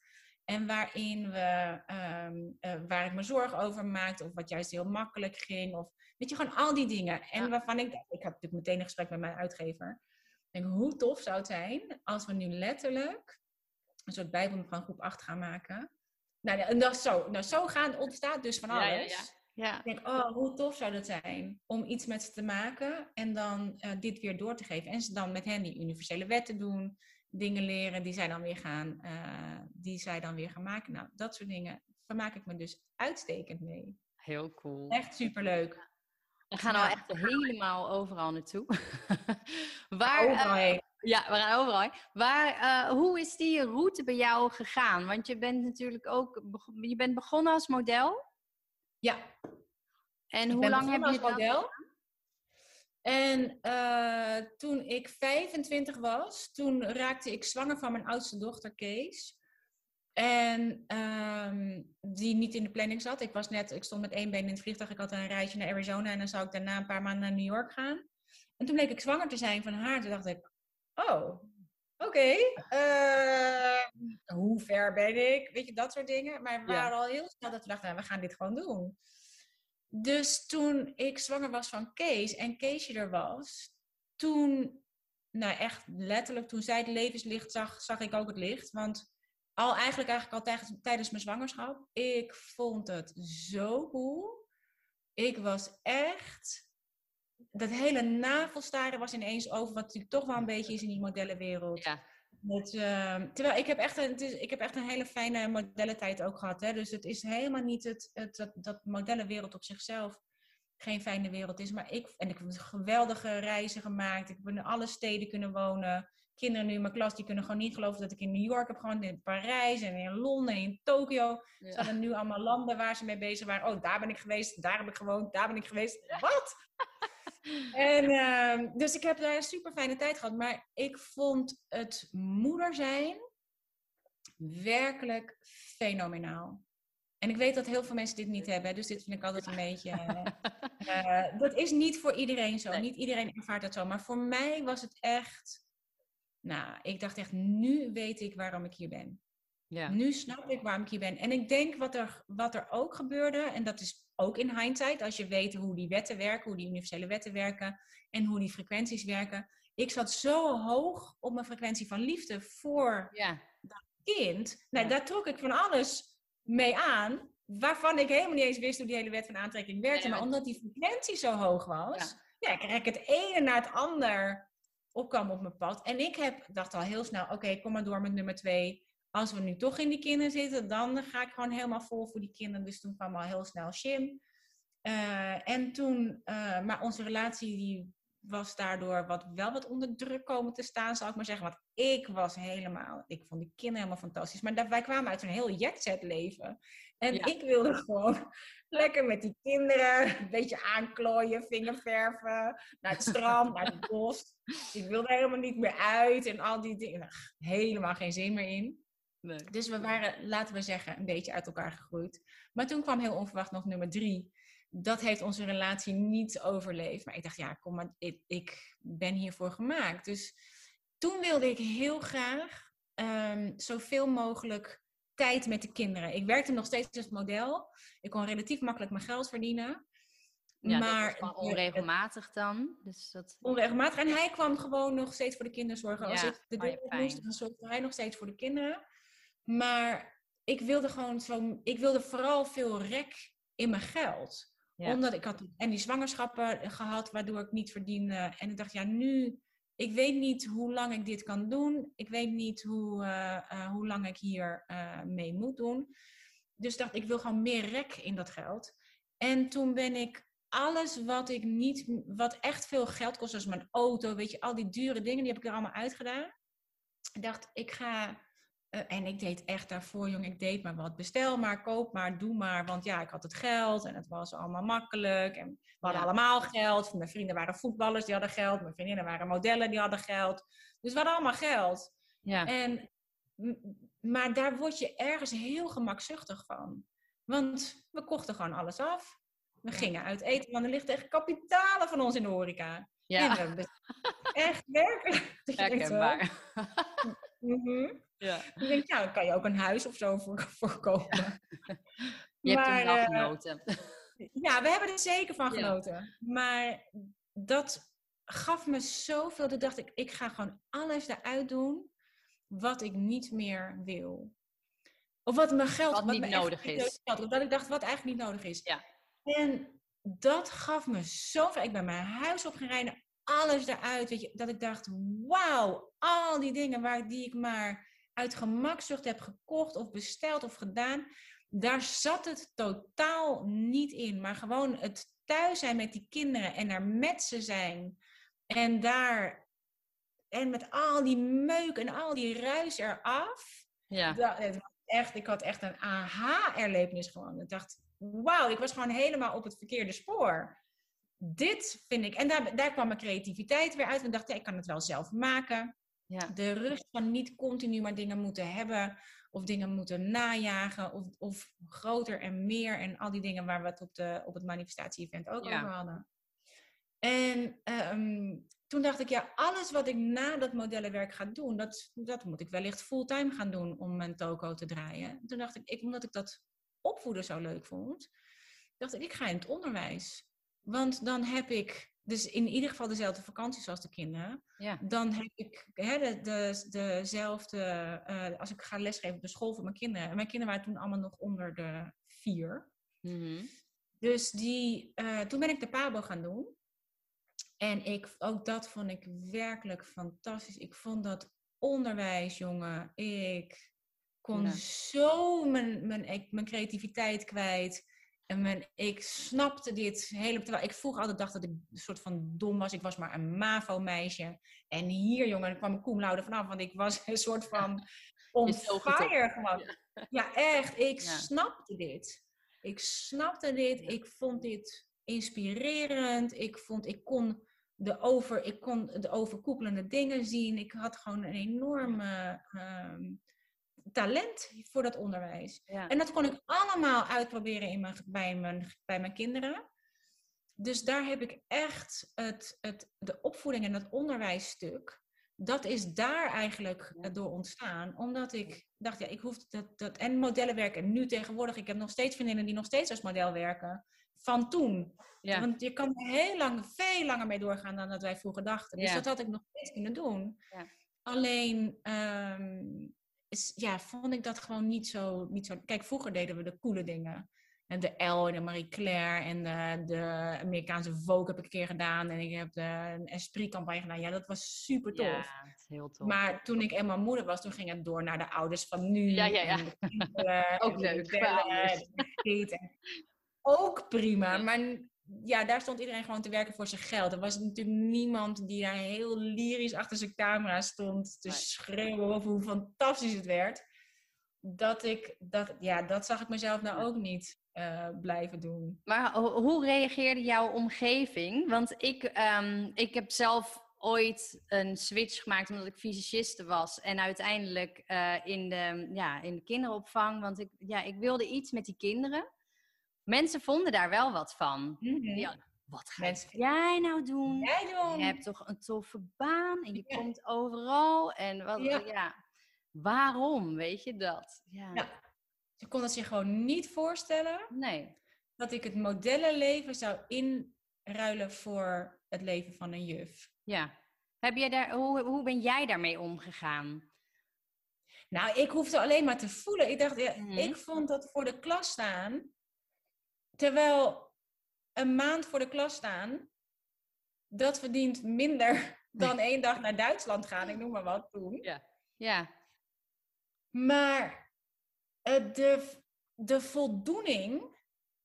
En waarin we, ehm, eh, waar ik me zorgen over maakte. Of wat juist heel makkelijk ging. Of weet je, gewoon al die dingen. En Ja. waarvan ik, ik had natuurlijk meteen een gesprek met mijn uitgever. Ik denk, hoe tof zou het zijn als we nu letterlijk een soort bijbel van groep 8 gaan maken. Nou, en dat zo. Nou, zo gaan ontstaat dus van alles. Ja, ja, ja. Ja. Ik denk, oh, hoe tof zou dat zijn om iets met ze te maken en dan eh, dit weer door te geven. En ze dan met hen die universele wetten doen, dingen leren die zij dan weer gaan, eh, die zij dan weer gaan maken. Nou, dat soort dingen vermaak ik me dus uitstekend mee. Heel cool. Echt superleuk. We gaan al echt helemaal overal naartoe. Waar, Overal eh, heen. ja, we gaan overal. heen. Waar, eh, hoe is die route bij jou gegaan? Want je bent natuurlijk ook je bent begonnen als model. Ja, En ik hoe lang heb je als model. En eh, toen ik 25 was, toen raakte ik zwanger van mijn oudste dochter Kees. En ehm, die niet in de planning zat. Ik was net, ik stond met één been in het vliegtuig. Ik had een reisje naar Arizona en dan zou ik daarna een paar maanden naar New York gaan. En toen bleek ik zwanger te zijn van haar. Toen dacht ik, oh, oké. eh, hoe ver ben ik? Weet je, dat soort dingen. Maar we Ja. waren al heel snel dat we dachten, nou, we gaan dit gewoon doen. Dus toen ik zwanger was van Kees en Keesje er was, toen, nou echt letterlijk, toen zij het levenslicht zag, zag ik ook het licht. Want al eigenlijk, eigenlijk al tijdens, tijdens mijn zwangerschap, ik vond het zo cool. Ik was echt, dat hele navelstaren was ineens over, wat natuurlijk toch wel een beetje is in die modellenwereld. Ja. Ehm, terwijl ik heb, echt een, het is, ik heb echt een hele fijne modellentijd ook gehad. Hè? Dus het is helemaal niet het, het, dat, dat modellenwereld op zichzelf geen fijne wereld is. Maar ik, en ik heb geweldige reizen gemaakt. Ik heb in alle steden kunnen wonen. Kinderen nu in mijn klas, die kunnen gewoon niet geloven dat ik in New York heb gewoond. In Parijs en in Londen en in Tokio. Ze hadden nu allemaal landen waar ze mee bezig waren. Oh, daar ben ik geweest, daar heb ik gewoond, daar ben ik geweest. Wat? En, ehm, dus ik heb daar een super fijne tijd gehad. Maar ik vond het moeder zijn werkelijk fenomenaal. En ik weet dat heel veel mensen dit niet hebben. Dus dit vind ik altijd een beetje... eh, dat is niet voor iedereen zo. Nee. Niet iedereen ervaart dat zo. Maar voor mij was het echt... Nou, ik dacht echt, nu weet ik waarom ik hier ben. Ja. Nu snap ik waarom ik hier ben. En ik denk wat er, wat er ook gebeurde, en dat is ook in hindsight, als je weet hoe die wetten werken, hoe die universele wetten werken en hoe die frequenties werken. Ik zat zo hoog op mijn frequentie van liefde voor Ja. kind. Nou, Ja. daar trok ik van alles mee aan, waarvan ik helemaal niet eens wist hoe die hele wet van aantrekking werkte. Maar omdat die frequentie zo hoog was, Ja. kreeg ik het ene na het ander opkwam op mijn pad. En ik heb, dacht al heel snel, oké, kom maar door met nummer twee. Als we nu toch in die kinderen zitten, dan ga ik gewoon helemaal vol voor die kinderen. Dus toen kwam al heel snel Shim. Eh, en toen, eh, maar onze relatie die was daardoor wat, wel wat onder druk komen te staan, zal ik maar zeggen. Want ik was helemaal, ik vond die kinderen helemaal fantastisch. Maar dat, wij kwamen uit een heel jetset leven. En ik wilde gewoon lekker met die kinderen, een beetje aanklooien, vingerverven, naar het strand, naar het bos. Ik wilde helemaal niet meer uit en al die dingen. Helemaal geen zin meer in. Nee. Dus we waren, laten we zeggen, een beetje uit elkaar gegroeid. Maar toen kwam heel onverwacht nog nummer drie dat heeft onze relatie niet overleefd. Maar ik dacht, ja, kom maar, ik, ik ben hiervoor gemaakt. Dus toen wilde ik heel graag um, zoveel mogelijk tijd met de kinderen. Ik werkte nog steeds als model. Ik kon relatief makkelijk mijn geld verdienen. Ja, maar dat onregelmatig dan. Dus dat... Onregelmatig. En hij kwam gewoon nog steeds voor de kinderen zorgen. Als ik de deur moest, dan zorgde hij nog steeds voor de kinderen. Maar ik wilde gewoon zo... Ik wilde vooral veel rek in mijn geld omdat ik had en die zwangerschappen gehad, waardoor ik niet verdiende. En ik dacht, ja, nu, ik weet niet hoe lang ik dit kan doen. Ik weet niet hoe, uh, uh, hoe lang ik hier uh, mee moet doen. Dus dacht ik, wil gewoon meer rek in dat geld. En toen ben ik alles wat ik niet, wat echt veel geld kost, zoals mijn auto, weet je, al die dure dingen, die heb ik er allemaal uitgedaan. Ik dacht, ik ga eh, en ik deed echt daarvoor, jong, ik deed maar wat. Bestel maar, koop maar, doe maar. Want ja, ik had het geld en het was allemaal makkelijk. En we hadden allemaal geld. Mijn vrienden waren voetballers, die hadden geld. Mijn vriendinnen waren modellen, die hadden geld. Dus we hadden allemaal geld. Ja. En, maar daar word je ergens heel gemakzuchtig van. Want we kochten gewoon alles af. We gingen uit eten, want er ligt echt kapitalen van ons in de horeca. Ja. En we, echt werkelijk. Herkenbaar. mm ja. Dan denk ja, dan kan je ook een huis of zo voor, voor kopen. Je maar, hebt er wel uh, genoten. Ja, we hebben er zeker van genoten. Maar dat gaf me zoveel. Dat dacht ik, ik ga gewoon alles eruit doen wat ik niet meer wil. Of wat mijn geld... Wat, wat niet nodig is. Geld, dat ik dacht, wat eigenlijk niet nodig is. Ja. En dat gaf me zoveel. Ik ben mijn huis op gaan rijden, alles eruit. Weet je, dat ik dacht, wauw, al die dingen waar die ik maar uit gemakzucht heb gekocht of besteld of gedaan, daar zat het totaal niet in. Maar gewoon het thuis zijn met die kinderen en er met ze zijn. En daar, en met al die meuk en al die ruis eraf. Ja. Dat, echt, ik had echt een aha-erlevenis gewoon. Ik dacht, wauw, ik was gewoon helemaal op het verkeerde spoor. Dit vind ik, en daar, daar kwam mijn creativiteit weer uit. En dacht, ja, ik kan het wel zelf maken. Ja. De rust van niet continu maar dingen moeten hebben of dingen moeten najagen of, of groter en meer en al die dingen waar we het op, de, op het manifestatie-event ook over hadden. En ehm, toen dacht ik, ja, alles wat ik na dat modellenwerk ga doen, dat, dat moet ik wellicht fulltime gaan doen om mijn toko te draaien. Toen dacht ik, ik, omdat ik dat opvoeden zo leuk vond, dacht ik, ik ga in het onderwijs. Want dan heb ik dus in ieder geval dezelfde vakanties als de kinderen. Ja. Dan heb ik hè, de, de, dezelfde, uh, als ik ga lesgeven op de school voor mijn kinderen. En mijn kinderen waren toen allemaal nog onder de vier. Mm Dus die, uh, toen ben ik de Pabo gaan doen. En ik, ook dat vond ik werkelijk fantastisch. Ik vond dat onderwijs, jongen. Ik kon zo mijn, mijn, mijn creativiteit kwijt. En ik snapte dit helemaal. Terwijl ik vroeger altijd dacht dat ik een soort van dom was. Ik was maar een MAVO-meisje. En hier, jongen, kwam ik cum laude vanaf. Want ik was een soort van on fire gewoon. Ja, echt. Ik snapte dit. Ik snapte dit. Ik vond dit inspirerend. Ik vond, ik kon de, over, ik kon de overkoepelende dingen zien. Ik had gewoon een enorme ehm, talent voor dat onderwijs. En dat kon ik allemaal uitproberen in mijn, bij, mijn, bij mijn kinderen. Dus daar heb ik echt het, het, de opvoeding en het onderwijsstuk. Dat is daar eigenlijk door ontstaan. Omdat ik dacht, ja, ik hoef dat, dat. En modellen werken. nu tegenwoordig, ik heb nog steeds vriendinnen die nog steeds als model werken. Van toen. Ja. Want je kan er heel lang, veel langer mee doorgaan dan dat wij vroeger dachten. Dus dat had ik nog steeds kunnen doen. Ja. Alleen, ehm, is, ja, vond ik dat gewoon niet zo, niet zo... Kijk, vroeger deden we de coole dingen. En de L en de Marie Claire en de, de Amerikaanse Vogue heb ik een keer gedaan. En ik heb de een Esprit-campagne gedaan. Ja, dat was super tof. Ja, heel tof. Maar toen ik eenmaal moeder was, toen ging het door naar de ouders van nu. Ja, ja, ja. Ook leuk. ook prima. Maar ja, daar stond iedereen gewoon te werken voor zijn geld. Er was natuurlijk niemand die daar heel lyrisch achter zijn camera stond te schreeuwen over hoe fantastisch het werd. Dat ik, dat, ja, dat zag ik mezelf nou ook niet uh, blijven doen. Maar hoe reageerde jouw omgeving? Want ik, um, ik heb zelf ooit een switch gemaakt omdat ik fysiciste was. En uiteindelijk uh, in, de, ja, in de kinderopvang. Want ik, ja, ik wilde iets met die kinderen. Mensen vonden daar wel wat van. Mm -hmm. ja, wat ga Mensen... jij nou doen? Jij doen? Je hebt toch een toffe baan en je ja. komt overal. En wat, ja. ja. waarom? Weet je dat? Ja. Ze konden zich gewoon niet voorstellen nee. dat ik het modellenleven zou inruilen voor het leven van een juf. Ja. Heb jij daar, hoe, hoe ben jij daarmee omgegaan? Nou, ik hoefde alleen maar te voelen. Ik dacht, ja, mm -hmm. ik vond dat voor de klas staan, terwijl een maand voor de klas staan, dat verdient minder dan één dag naar Duitsland gaan. Ik noem maar wat toen. Ja. ja. Maar uh, de, de voldoening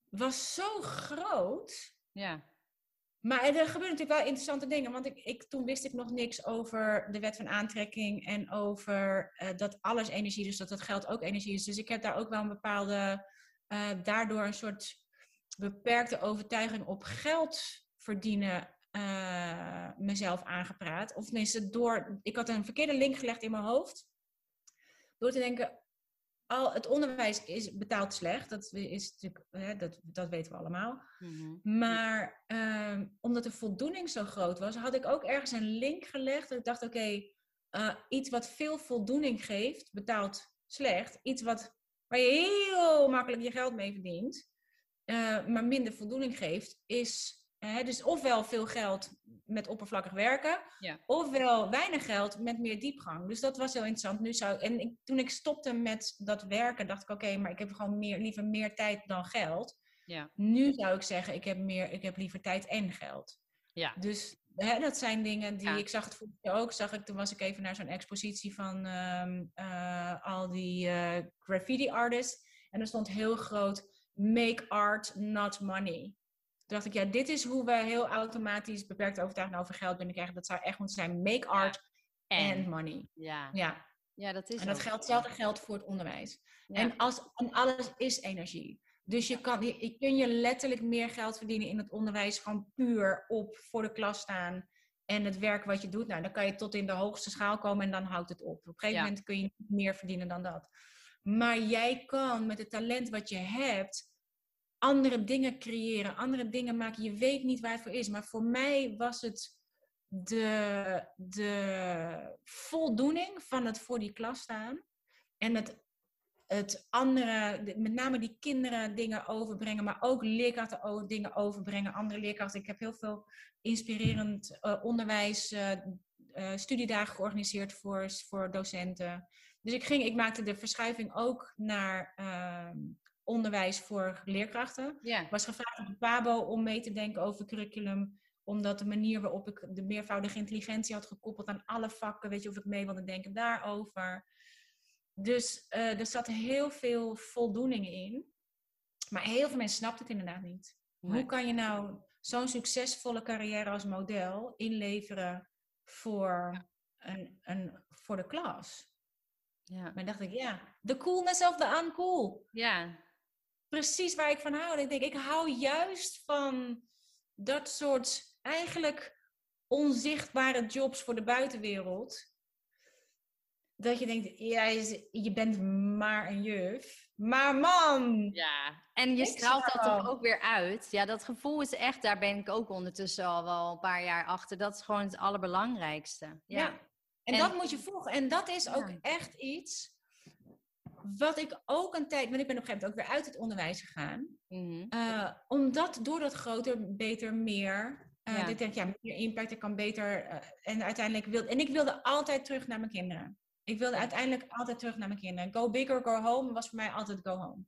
was zo groot. Ja. Maar er gebeuren natuurlijk wel interessante dingen. Want ik, ik, toen wist ik nog niks over de wet van aantrekking en over uh, dat alles energie is, dat het geld ook energie is. Dus ik heb daar ook wel een bepaalde, uh, daardoor een soort beperkte overtuiging op geld verdienen uh, mezelf aangepraat. Of tenminste, door, ik had een verkeerde link gelegd in mijn hoofd. Door te denken, al het onderwijs is betaald slecht. Dat, is natuurlijk, hè, dat, dat weten we allemaal. Mm-hmm. Maar um, omdat de voldoening zo groot was, had ik ook ergens een link gelegd. Dat ik dacht, oké, okay, uh, iets wat veel voldoening geeft, betaalt slecht. Iets wat, waar je heel makkelijk je geld mee verdient, uh, maar minder voldoening geeft, is uh, dus ofwel veel geld met oppervlakkig werken, ja. ofwel weinig geld met meer diepgang. Dus dat was heel interessant. Nu zou, en ik, toen ik stopte met dat werken, dacht ik: oké, maar ik heb gewoon meer, liever meer tijd dan geld. Ja. Nu zou ik zeggen: ik heb, meer, ik heb liever tijd en geld. Ja. Dus hè, dat zijn dingen die ja. ik zag het vorige keer ook. Zag ik, toen was ik even naar zo'n expositie van um, uh, al die uh, graffiti artists. En er stond heel groot: make art, not money. Toen dacht ik, ja, dit is hoe we heel automatisch beperkte overtuiging over geld binnenkrijgen. Dat zou echt moeten zijn make art ja. and money. Ja. ja. Ja, dat is En dat geldt, hetzelfde geldt voor het onderwijs. Ja. En, als, en alles is energie. Dus je kan, je, je kun je letterlijk meer geld verdienen in het onderwijs, gewoon puur op voor de klas staan en het werk wat je doet. Nou, dan kan je tot in de hoogste schaal komen en dan houdt het op. Op een gegeven ja. moment kun je niet meer verdienen dan dat. Maar jij kan met het talent wat je hebt, andere dingen creëren, andere dingen maken. Je weet niet waar het voor is. Maar voor mij was het de, de voldoening van het voor die klas staan. En het, het andere, met name die kinderen dingen overbrengen, maar ook leerkrachten dingen overbrengen. Andere leerkrachten. Ik heb heel veel inspirerend uh, onderwijs, uh, uh, studiedagen georganiseerd voor, voor docenten. Dus ik, ging, ik maakte de verschuiving ook naar ehm, onderwijs voor leerkrachten. Ja. was gevraagd op de PABO om mee te denken over curriculum. Omdat de manier waarop ik de meervoudige intelligentie had gekoppeld aan alle vakken, weet je, of ik mee wilde denken daarover. Dus uh, er zat heel veel voldoening in. Maar heel veel mensen snapten het inderdaad niet. Nee. Hoe kan je nou zo'n succesvolle carrière als model inleveren voor, een, een, voor de klas? Ja. Maar dacht ik, ja, the coolness of the uncool. Ja, precies waar ik van hou. Ik denk, ik hou juist van dat soort eigenlijk onzichtbare jobs voor de buitenwereld. Dat je denkt, ja, je bent maar een juf. Maar man! Ja, en je straalt dat toch ook weer uit. Ja, dat gevoel is echt, daar ben ik ook ondertussen al wel een paar jaar achter. Dat is gewoon het allerbelangrijkste. Ja. ja. En, en, dat moet je volgen. En dat is ook ja. echt iets wat ik ook een tijd, want ik ben op een gegeven moment ook weer uit het onderwijs gegaan. Mm-hmm. Uh, omdat door dat groter, beter, meer. Uh, ja. Ik denk, ja, meer impact, ik kan beter. Uh, en uiteindelijk wilde. En ik wilde altijd terug naar mijn kinderen. Ik wilde uiteindelijk altijd terug naar mijn kinderen. Go big or go home was voor mij altijd go home.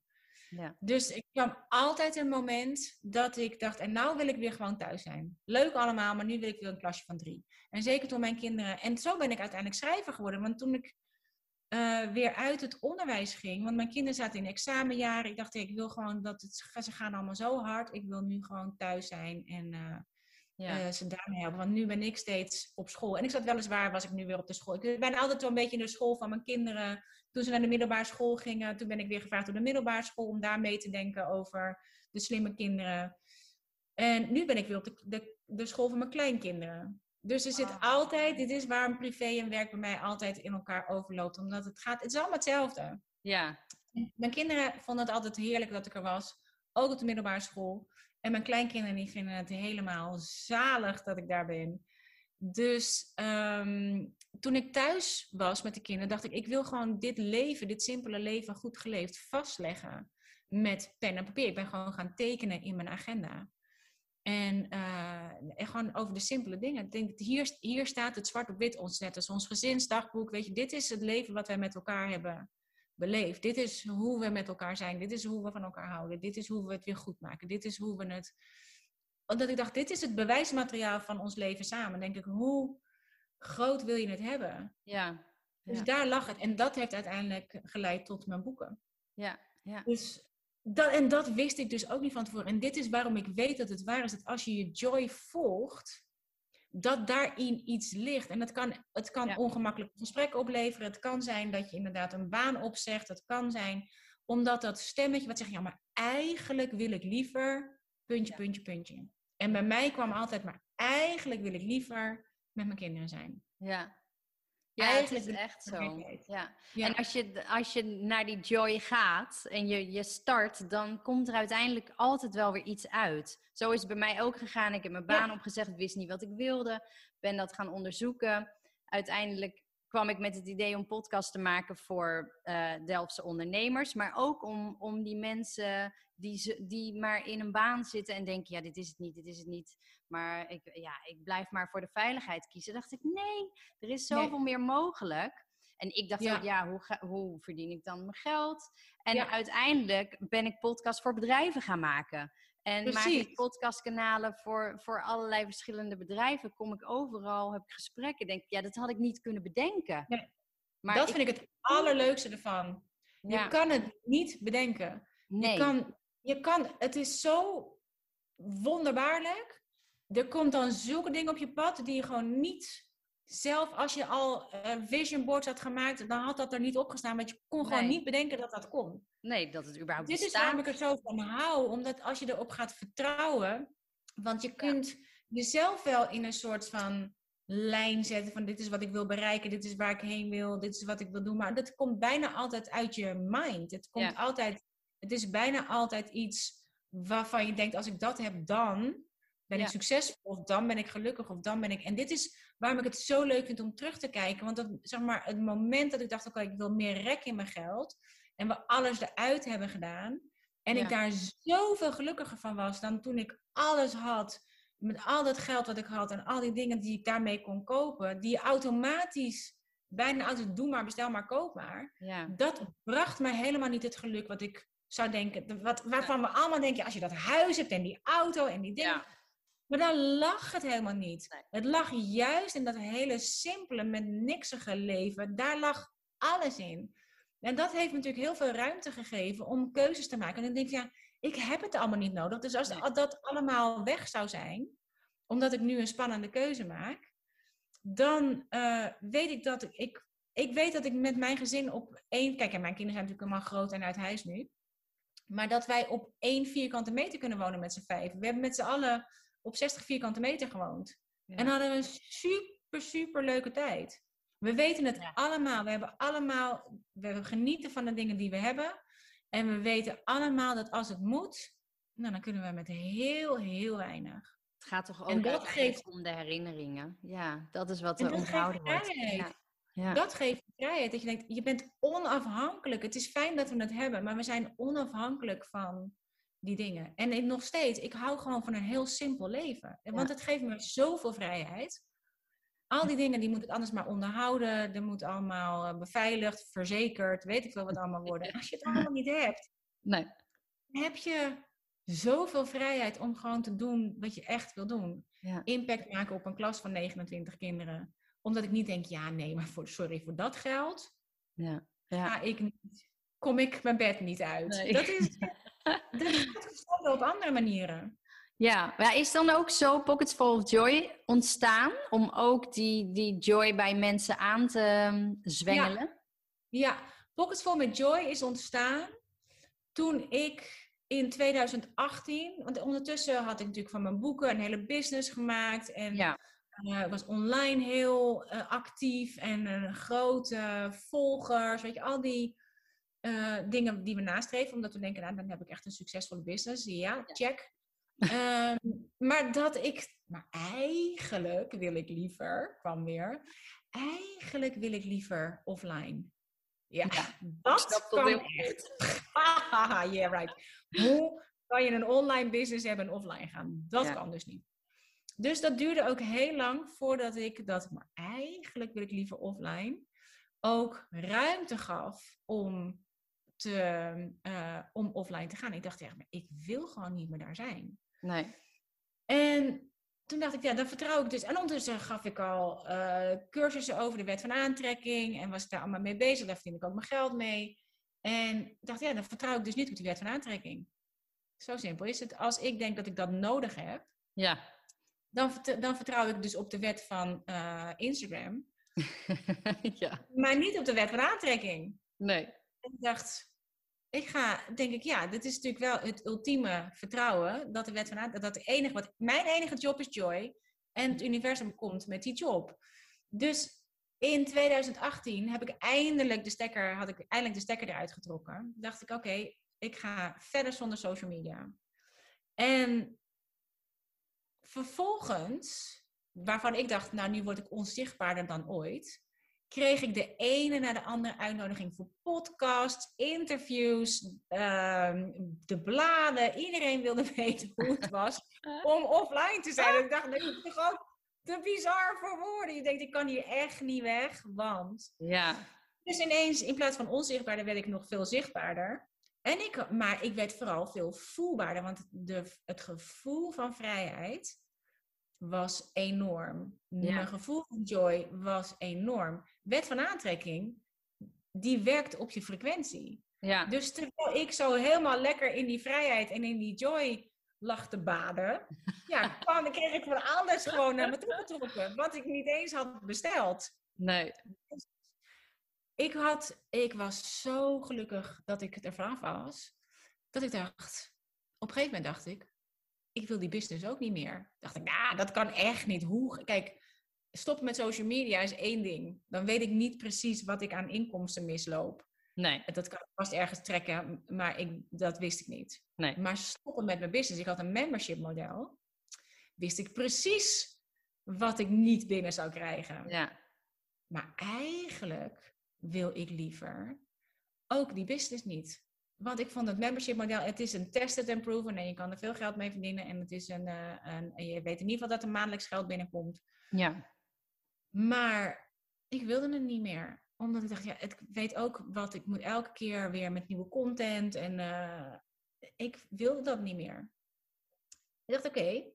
Ja. Dus ik kwam altijd een moment dat ik dacht, en nou wil ik weer gewoon thuis zijn. Leuk allemaal, maar nu wil ik weer een klasje van drie. En zeker toen mijn kinderen. En zo ben ik uiteindelijk schrijver geworden. Want toen ik eh, weer uit het onderwijs ging. Want mijn kinderen zaten in examenjaren. Ik dacht, ik wil gewoon dat het, ze gaan allemaal zo hard. Ik wil nu gewoon thuis zijn en uh, ja. uh, ze daarmee helpen. Want nu ben ik steeds op school. En ik zat weliswaar, was ik nu weer op de school. Ik ben altijd wel een beetje in de school van mijn kinderen. Toen ze naar de middelbare school gingen, toen ben ik weer gevraagd door de middelbare school om daar mee te denken over de slimme kinderen. En nu ben ik weer op de, de, de school van mijn kleinkinderen. Dus er zit ah. altijd, dit is waarom privé en werk bij mij altijd in elkaar overloopt. Omdat het gaat, het is allemaal hetzelfde. Ja. Mijn kinderen vonden het altijd heerlijk dat ik er was. Ook op de middelbare school. En mijn kleinkinderen die vinden het helemaal zalig dat ik daar ben. Dus um, toen ik thuis was met de kinderen, dacht ik, ik wil gewoon dit leven, dit simpele leven, goed geleefd, vastleggen met pen en papier. Ik ben gewoon gaan tekenen in mijn agenda. En, en, gewoon over de simpele dingen. Ik denk hier, hier staat het zwart op wit ons net als ons gezinsdagboek. Weet je, dit is het leven wat wij met elkaar hebben beleefd. Dit is hoe we met elkaar zijn. Dit is hoe we van elkaar houden. Dit is hoe we het weer goed maken. Dit is hoe we het. Omdat ik dacht, dit is het bewijsmateriaal van ons leven samen. denk ik, hoe groot wil je het hebben? Ja. Dus daar lag het. En dat heeft uiteindelijk geleid tot mijn boeken. Ja, ja. Dus dat, en dat wist ik dus ook niet van tevoren. En dit is waarom ik weet dat het waar is. Dat als je je joy volgt, dat daarin iets ligt. En dat kan, het kan ja. ongemakkelijk gesprekken opleveren. Het kan zijn dat je inderdaad een baan opzegt. Het kan zijn omdat dat stemmetje wat zegt, ja, maar eigenlijk wil ik liever puntje, ja. puntje, puntje. En bij mij kwam altijd, maar eigenlijk wil ik liever met mijn kinderen zijn. Ja, ja, Eigenlijk het is echt zo. Ja. ja. En als je, als je naar die joy gaat en je, je start, dan komt er uiteindelijk altijd wel weer iets uit. Zo is het bij mij ook gegaan. Ik heb mijn baan ja. opgezegd, wist niet wat ik wilde, ben dat gaan onderzoeken. Uiteindelijk kwam ik met het idee om podcast te maken voor uh, Delftse ondernemers, maar ook om, om die mensen die, ze, die maar in een baan zitten en denken, ja, dit is het niet, dit is het niet. Maar ik, ja, ik blijf maar voor de veiligheid kiezen. dacht ik, nee, er is zoveel nee. meer mogelijk. En ik dacht ja. ook, ja, hoe, ga, hoe verdien ik dan mijn geld? En ja. uiteindelijk ben ik podcast voor bedrijven gaan maken. En Precies. maak ik podcastkanalen voor, voor allerlei verschillende bedrijven. Kom ik overal, heb ik gesprekken. Denk ik, ja, dat had ik niet kunnen bedenken. Nee. Maar dat ik, vind ik het allerleukste ervan. Ja. Je kan het niet bedenken. Nee. Je kan, je kan, het is zo wonderbaarlijk. Er komt dan zulke dingen op je pad die je gewoon niet zelf, als je al uh, vision boards had gemaakt, dan had dat er niet opgestaan. Want je kon nee. gewoon niet bedenken dat dat kon. Nee, dat het überhaupt Dit bestaat. is waarom ik er zo van hou. Omdat als je erop gaat vertrouwen, want je kunt ja. jezelf wel in een soort van lijn zetten van dit is wat ik wil bereiken, dit is waar ik heen wil, dit is wat ik wil doen. Maar dat komt bijna altijd uit je mind. Het komt ja. altijd, het is bijna altijd iets waarvan je denkt, als ik dat heb, dan ben ja. ik succesvol, of dan ben ik gelukkig, of dan ben ik. En dit is waarom ik het zo leuk vind om terug te kijken. Want dat, zeg maar, het moment dat ik dacht, oké, okay, ik wil meer rek in mijn geld. En we alles eruit hebben gedaan. En ja. ik daar zoveel gelukkiger van was dan toen ik alles had. Met al dat geld wat ik had en al die dingen die ik daarmee kon kopen. Die automatisch, bijna altijd doe maar, bestel maar, koop maar. Ja. Dat bracht mij helemaal niet het geluk wat ik zou denken. Wat, waarvan we allemaal denken, als je dat huis hebt en die auto en die dingen. Maar dan lag het helemaal niet. Nee. Het lag juist in dat hele simpele, met niksige leven. Daar lag alles in. En dat heeft natuurlijk heel veel ruimte gegeven om keuzes te maken. En dan denk ik, ja, ik heb het allemaal niet nodig. Dus als nee. dat allemaal weg zou zijn, omdat ik nu een spannende keuze maak, dan uh, weet ik dat ik, ik, ik weet dat ik met mijn gezin op één, kijk, en mijn kinderen zijn natuurlijk allemaal groot en uit huis nu, maar dat wij op één vierkante meter kunnen wonen met z'n vijf. We hebben met z'n allen op 60 vierkante meter gewoond. Ja. En hadden een super, super leuke tijd. We weten het ja. allemaal. We hebben allemaal, we genieten van de dingen die we hebben. En we weten allemaal dat als het moet, nou, dan kunnen we met heel, heel weinig. Het gaat toch ook en dat geeft, om de herinneringen. Ja, dat is wat er onthouden wordt. Ja. Ja. Dat geeft vrijheid. Dat je denkt, je bent onafhankelijk. Het is fijn dat we het hebben, maar we zijn onafhankelijk van die dingen. En ik, nog steeds, ik hou gewoon van een heel simpel leven. Ja. Want het geeft me zoveel vrijheid. Al die dingen, die moet ik anders maar onderhouden. Er moet allemaal beveiligd, verzekerd, weet ik veel wat allemaal worden. Als je het allemaal niet hebt, nee. heb je zoveel vrijheid om gewoon te doen wat je echt wil doen. Ja. Impact maken op een klas van 29 kinderen. Omdat ik niet denk, ja nee, maar voor, sorry, voor dat geld ja. ja. ga ik niet, kom ik mijn bed niet uit. Dat is, dat is op andere manieren. Ja, maar is dan ook zo Pockets Full of Joy ontstaan om ook die, die joy bij mensen aan te ehm, zwengelen? Ja, ja. Pockets Full met Joy is ontstaan toen ik in 2018, want ondertussen had ik natuurlijk van mijn boeken een hele business gemaakt en ja. Uh, was online heel uh, actief en een grote volgers, weet je, al die uh, dingen die we nastreven, omdat we denken, nou, dan heb ik echt een succesvolle business. Ja, check. um, maar dat ik, maar eigenlijk wil ik liever, kwam weer, eigenlijk wil ik liever offline. Ja, ja dat kan echt. yeah, right. Hoe kan je een online business hebben en offline gaan? Dat kan dus niet. Dus dat duurde ook heel lang voordat ik dat, maar eigenlijk wil ik liever offline, ook ruimte gaf om te, uh, om offline te gaan. Ik dacht echt, maar ik wil gewoon niet meer daar zijn. Nee. En toen dacht ik, ja, dan vertrouw ik dus. En ondertussen gaf ik al uh, cursussen over de wet van aantrekking. En was ik daar allemaal mee bezig. Daar verdien ik ook mijn geld mee. En dacht, ja, dan vertrouw ik dus niet op die wet van aantrekking. Zo simpel is het. Als ik denk dat ik dat nodig heb, ja. dan, dan vertrouw ik dus op de wet van uh, Instagram. ja. Maar niet op de wet van aantrekking. Nee. Ik dacht, ik ga, denk ik, ja, dit is natuurlijk wel het ultieme vertrouwen. Dat de wet van dat het enige wat, mijn enige job is joy. En het universum komt met die job. Dus in 2018 heb ik eindelijk de stekker, had ik eindelijk de stekker eruit getrokken. Dacht ik, oké, ik ga verder zonder social media. En vervolgens, waarvan ik dacht, nou nu word ik onzichtbaarder dan ooit kreeg ik de ene na de andere uitnodiging voor podcasts, interviews, ehm, de bladen. Iedereen wilde weten hoe het was om offline te zijn. En ik dacht, dat is toch ook te bizar voor woorden. Je denkt, ik kan hier echt niet weg, want... Ja. Dus ineens, in plaats van onzichtbaarder, werd ik nog veel zichtbaarder. En ik, maar ik werd vooral veel voelbaarder, want de, het gevoel van vrijheid was enorm. Mijn gevoel van joy was enorm. Wet van aantrekking, die werkt op je frequentie. Ja. Dus terwijl ik zo helemaal lekker in die vrijheid en in die joy lag te baden, ja, kwam, kreeg ik van alles gewoon naar me toe getrokken, wat ik niet eens had besteld. Nee. Dus ik, had, ik was zo gelukkig dat ik er vanaf was, dat ik dacht, op een gegeven moment dacht ik, ik wil die business ook niet meer. Dacht ik, nou, dat kan echt niet. Hoe? Kijk, stoppen met social media is één ding. Dan weet ik niet precies wat ik aan inkomsten misloop. Nee. Dat kan ik vast ergens trekken, maar ik, dat wist ik niet. Nee. Maar stoppen met mijn business. Ik had een membership model. Wist ik precies wat ik niet binnen zou krijgen. Ja. Maar eigenlijk wil ik liever ook die business niet. Want ik vond het membership model, het is een tested and proven en je kan er veel geld mee verdienen. En het is een, uh, een en je weet in ieder geval dat er maandelijks geld binnenkomt. Ja. Maar ik wilde het niet meer. Omdat ik dacht, ja, ik weet ook wat ik moet elke keer weer met nieuwe content. En uh, ik wilde dat niet meer. Ik dacht, oké, okay,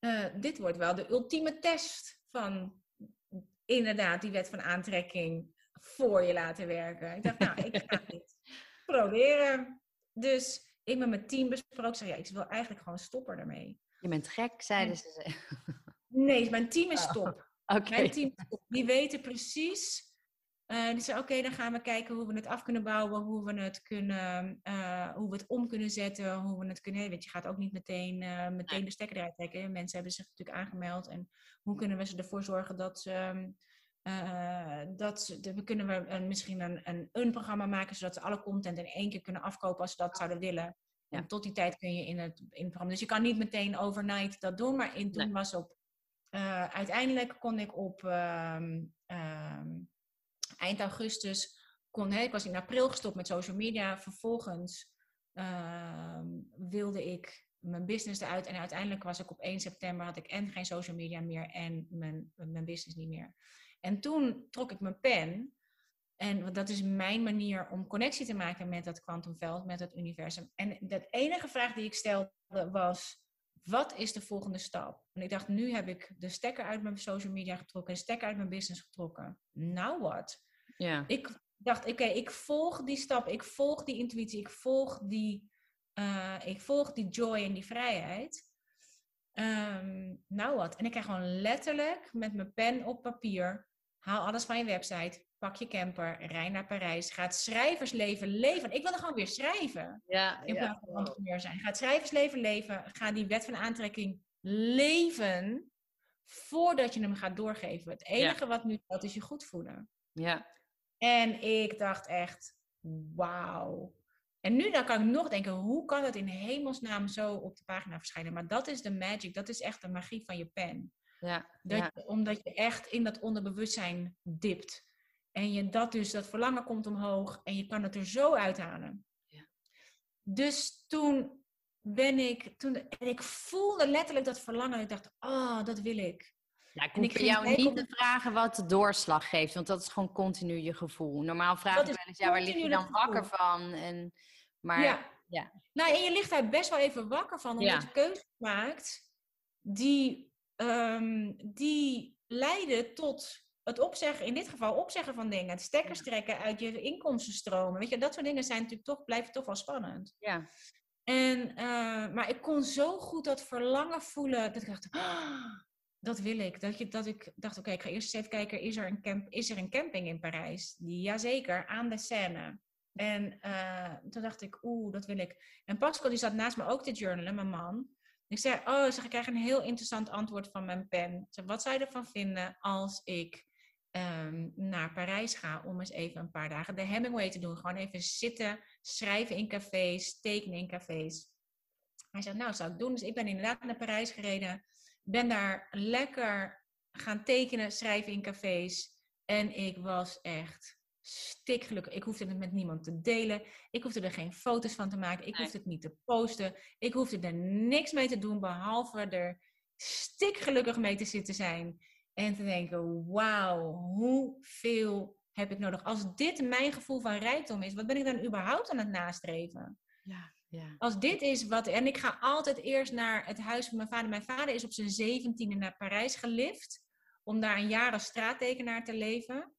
uh, eh, dit wordt wel de ultieme test van inderdaad die wet van aantrekking voor je laten werken. Ik dacht, nou, ik ga dit proberen. Dus ik met mijn team besproken, zei ja, ik wil eigenlijk gewoon stoppen ermee. Je bent gek, zeiden ze. Nee, mijn team is oh, top. Okay. Mijn team is top. Die weten precies. Uh, die zei, oké, dan gaan we kijken hoe we het af kunnen bouwen, hoe we het kunnen, uh, hoe we het om kunnen zetten, hoe we het kunnen. Weet je, gaat ook niet meteen, uh, meteen de stekker eruit trekken. Mensen hebben zich natuurlijk aangemeld en hoe kunnen we ze ervoor zorgen dat ze uh, dat, we kunnen we een, misschien een, een, een, programma maken zodat ze alle content in één keer kunnen afkopen als ze dat zouden willen. Ja. En tot die tijd kun je in het, in het programma. Dus je kan niet meteen overnight dat doen, maar in, toen nee. was op. Uh, uiteindelijk kon ik op uh, eind augustus. Kon, hè, ik was in april gestopt met social media. Vervolgens ehm, wilde ik mijn business eruit. En uiteindelijk was ik op 1 september had ik en geen social media meer en mijn, mijn business niet meer. En toen trok ik mijn pen. En dat is mijn manier om connectie te maken met dat kwantumveld, met het universum. En de enige vraag die ik stelde was: wat is de volgende stap? En ik dacht, nu heb ik de stekker uit mijn social media getrokken, de stekker uit mijn business getrokken. Nou wat? Ja. Ik dacht, oké, ik volg die stap, ik volg die intuïtie, ik volg die, eh, ik volg die joy en die vrijheid. Ehm, nou wat? En ik krijg gewoon letterlijk met mijn pen op papier, haal alles van je website, pak je camper, rij naar Parijs, ga het schrijversleven leven. Ik wilde gewoon weer schrijven. Ja, In plaats van entrepreneur zijn. Ga het schrijversleven leven, ga die wet van aantrekking leven voordat je hem gaat doorgeven. Het enige wat nu telt is je goed voelen. ja. En ik dacht echt, wauw. En nu dan kan ik nog denken, hoe kan het in hemelsnaam zo op de pagina verschijnen? Maar dat is de magic, dat is echt de magie van je pen. Ja. Dat ja. je- omdat je echt in dat onderbewustzijn dipt. En je dat dus, dat verlangen komt omhoog en je kan het er zo uithalen. Ja. Dus toen ben ik, toen, en ik voelde letterlijk dat verlangen. En ik dacht, oh, dat wil ik. Ja, ik En ik hoef jou niet op te het- vragen wat de doorslag geeft, want dat is gewoon continu je gevoel. Normaal vraag ik wel eens, ja, waar lig je dan wakker gevoel. van? En, maar ja. ja. Nou, en je ligt daar best wel even wakker van, omdat Ja. je keuzes maakt die, ehm, die leiden tot het opzeggen, in dit geval opzeggen van dingen, het stekkers trekken uit je inkomstenstromen. Weet je, dat soort dingen zijn natuurlijk toch, blijven toch wel spannend. ja. En, eh, maar ik kon zo goed dat verlangen voelen, dat ik dacht, "Ah, dat wil ik. Dat, je, dat ik dacht, oké, ik ga eerst eens even kijken, is er, een camp, is er een camping in Parijs? Die, jazeker, aan de Seine. En eh, toen dacht ik, oeh, dat wil ik. En Pascal die zat naast me ook te journalen, mijn man. Ik zei, oh, zeg, ik krijg een heel interessant antwoord van mijn pen. Wat zou je ervan vinden als ik ehm, naar Parijs ga om eens even een paar dagen de Hemingway te doen? Gewoon even zitten, schrijven in cafés, tekenen in cafés. Hij zei, nou, zou ik doen. Dus ik ben inderdaad naar Parijs gereden. Ben daar lekker gaan tekenen, schrijven in cafés. En ik was echt stikgelukkig. Ik hoefde het met niemand te delen. Ik hoefde er geen foto's van te maken. Ik Nee. hoefde het niet te posten. Ik hoefde er niks mee te doen, behalve er stikgelukkig mee te zitten zijn. En te denken, wauw, hoeveel heb ik nodig? Als dit mijn gevoel van rijkdom is, wat ben ik dan überhaupt aan het nastreven? Ja, ja. Als dit is wat. En ik ga altijd eerst naar het huis van mijn vader. Mijn vader is op zijn zeventiende naar Parijs gelift. Om daar een jaar als straattekenaar te leven.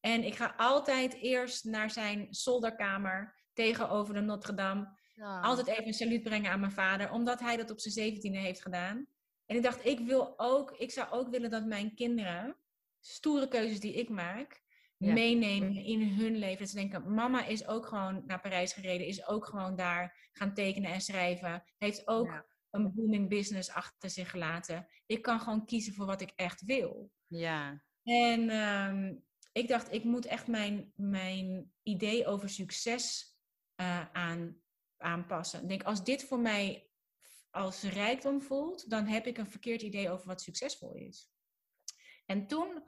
En ik ga altijd eerst naar zijn zolderkamer tegenover de Notre Dame. Altijd even een saluut brengen aan mijn vader. Omdat hij dat op zijn zeventiende heeft gedaan. En ik dacht, ik wil ook. Ik zou ook willen dat mijn kinderen. Stoere keuzes die ik maak Ja. meenemen in hun leven. Dat ze denken, mama is ook gewoon naar Parijs gereden, is ook gewoon daar gaan tekenen en schrijven. Heeft ook Ja. een booming business achter zich gelaten. Ik kan gewoon kiezen voor wat ik echt wil. Ja, En ehm, ik dacht, ik moet echt mijn, mijn idee over succes eh, aan, aanpassen. Ik denk, als dit voor mij als rijkdom voelt, dan heb ik een verkeerd idee over wat succesvol is. En toen,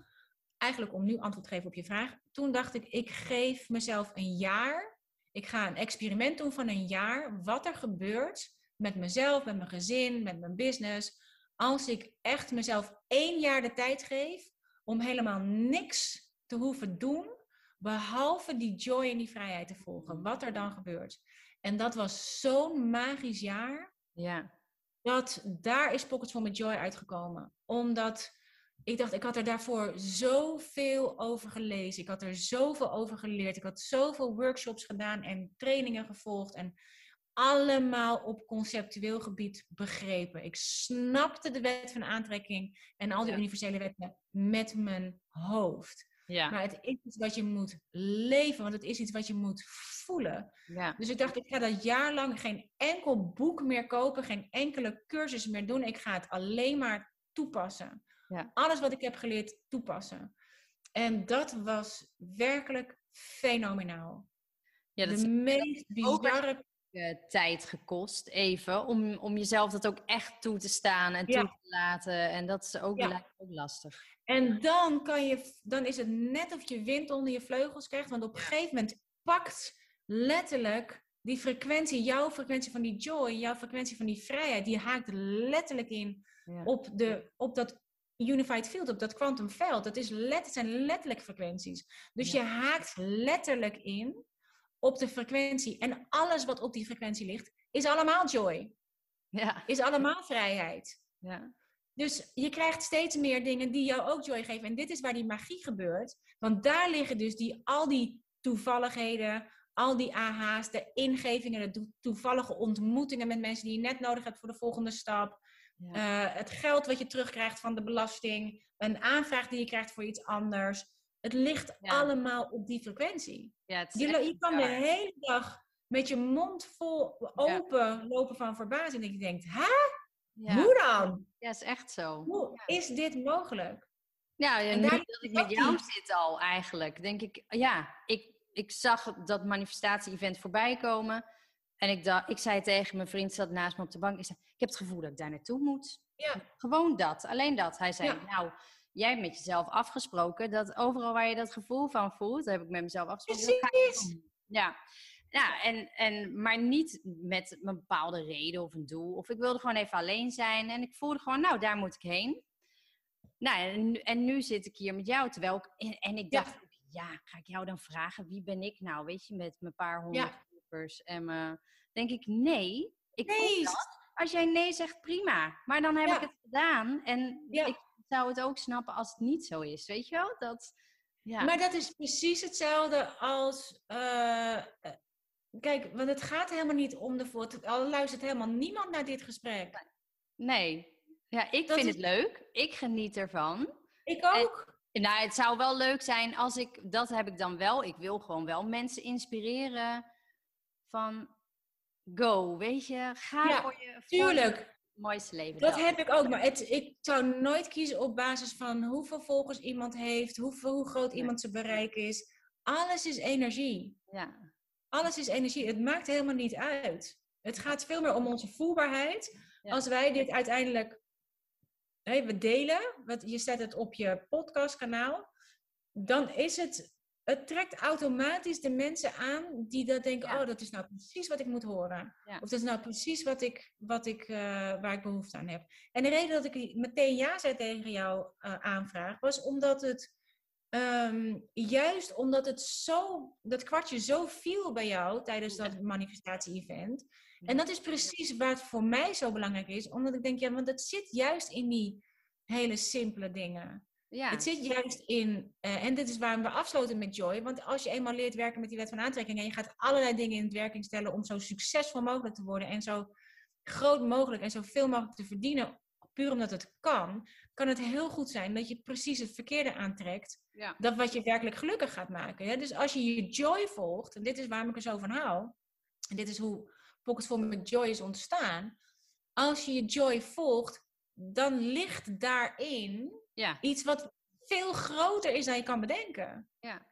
eigenlijk om nu antwoord te geven op je vraag, toen dacht ik, ik geef mezelf een jaar. Ik ga een experiment doen van een jaar, wat er gebeurt met mezelf, met mijn gezin, met mijn business. Als ik echt mezelf één jaar de tijd geef om helemaal niks te hoeven doen, behalve die joy en die vrijheid te volgen. Wat er dan gebeurt. En dat was zo'n magisch jaar, ja, dat daar is Pockets for My Joy uitgekomen. Omdat ik dacht, ik had er daarvoor zoveel over gelezen. Ik had er zoveel over geleerd. Ik had zoveel workshops gedaan en trainingen gevolgd. En allemaal op conceptueel gebied begrepen. Ik snapte de wet van aantrekking en al die Ja. universele wetten met mijn hoofd. Ja, Maar het is iets wat je moet leven, want het is iets wat je moet voelen. ja. Dus ik dacht, ik ga dat jaar lang geen enkel boek meer kopen, geen enkele cursus meer doen. Ik ga het alleen maar toepassen. Ja. Alles wat ik heb geleerd toepassen. En dat was werkelijk fenomenaal. Ja, dat de meest bizarre tijd gekost, even, om, om jezelf dat ook echt toe te staan en Ja. toe te laten. En dat is ook, Ja. ook lastig. En dan, kan je, dan is het net of je wind onder je vleugels krijgt. Want op een gegeven moment pakt letterlijk die frequentie, jouw frequentie van die joy, jouw frequentie van die vrijheid, die haakt letterlijk in Ja. op, de, op dat unified field, op dat quantum veld. Dat is let, het zijn letterlijk frequenties. Dus Ja. je haakt letterlijk in op de frequentie. En alles wat op die frequentie ligt, is allemaal joy. Ja, Is allemaal vrijheid. ja, Dus je krijgt steeds meer dingen die jou ook joy geven. En dit is waar die magie gebeurt. Want daar liggen dus die, al die toevalligheden, al die AH's, de ingevingen, de toevallige ontmoetingen met mensen die je net nodig hebt voor de volgende stap. Ja. Eh, het geld wat je terugkrijgt van de belasting, een aanvraag die je krijgt voor iets anders. Het ligt allemaal op die frequentie. Ja, je, je kan de hele dag met je mond vol open lopen van verbazing. En je denkt, hè? Hoe dan? Ja, is echt zo. Hoe is dit mogelijk? Ja, en nu dat ik met jou zit al eigenlijk, denk ik, ja, ik, ik zag dat manifestatie-event voorbij komen. En ik, dacht, ik zei tegen mijn vriend, zat naast me op de bank, ik, zei, ik heb het gevoel dat ik daar naartoe moet. Ja. Gewoon dat, alleen dat. Hij zei, nou, jij hebt met jezelf afgesproken dat overal waar je dat gevoel van voelt, dat heb ik met mezelf afgesproken. Precies. Ja. Ja, en, en, maar niet met een bepaalde reden of een doel. Of ik wilde gewoon even alleen zijn. En ik voelde gewoon, nou, daar moet ik heen. Nou, en, en nu zit ik hier met jou. Terwijl ik, en, ik dacht, ja. ja. ga ik jou dan vragen, wie ben ik nou? Weet je, met mijn paar honderd ja. En uh, denk ik, nee. Ik nee. Dat. Als jij nee zegt, prima. Maar dan heb ik het gedaan. En ik zou het ook snappen als het niet zo is. Weet je wel? Dat, ja. Maar dat is precies hetzelfde als uh, Kijk, want het gaat helemaal niet om de foto. Al luistert helemaal niemand naar dit gesprek. Nee. Ja, ik vind het leuk. Ik geniet ervan. Ik ook. nou, het zou wel leuk zijn als ik... Dat heb ik dan wel. Ik wil gewoon wel mensen inspireren van... Go, weet je. Ga voor je... tuurlijk. Mooiste leven. Dat heb ik ook. Maar het, ik zou nooit kiezen op basis van hoeveel volgers iemand heeft. Hoeveel, hoe groot iemand zijn bereik is. Alles is energie. Ja. Alles is energie. Het maakt helemaal niet uit. Het gaat veel meer om onze voelbaarheid. Als wij dit uiteindelijk hey, we delen, je zet het op je podcastkanaal, dan is het, het trekt automatisch de mensen aan die dat denken, oh, dat is nou precies wat ik moet horen. Of dat is nou precies wat ik, wat ik, uh, waar ik behoefte aan heb. En de reden dat ik meteen ja zei tegen jouw uh, aanvraag, was omdat het Ehm, juist omdat het zo, dat kwartje zo viel bij jou tijdens dat manifestatie-event. En dat is precies waar het voor mij zo belangrijk is. Omdat ik denk, ja, want het zit juist in die hele simpele dingen. Ja. Het zit juist in, uh, en dit is waarom we afsloten met Joy. Want als je eenmaal leert werken met die wet van aantrekking en je gaat allerlei dingen in het werking stellen om zo succesvol mogelijk te worden en zo groot mogelijk en zoveel mogelijk te verdienen, puur omdat het kan, kan het heel goed zijn dat je precies het verkeerde aantrekt. Ja. Dat wat je werkelijk gelukkig gaat maken. Hè? Dus als je je joy volgt, en dit is waarom ik er zo van hou, en dit is hoe Pockets Vol met Joy is ontstaan. Als je je joy volgt, dan ligt daarin ja. iets wat veel groter is dan je kan bedenken. Ja.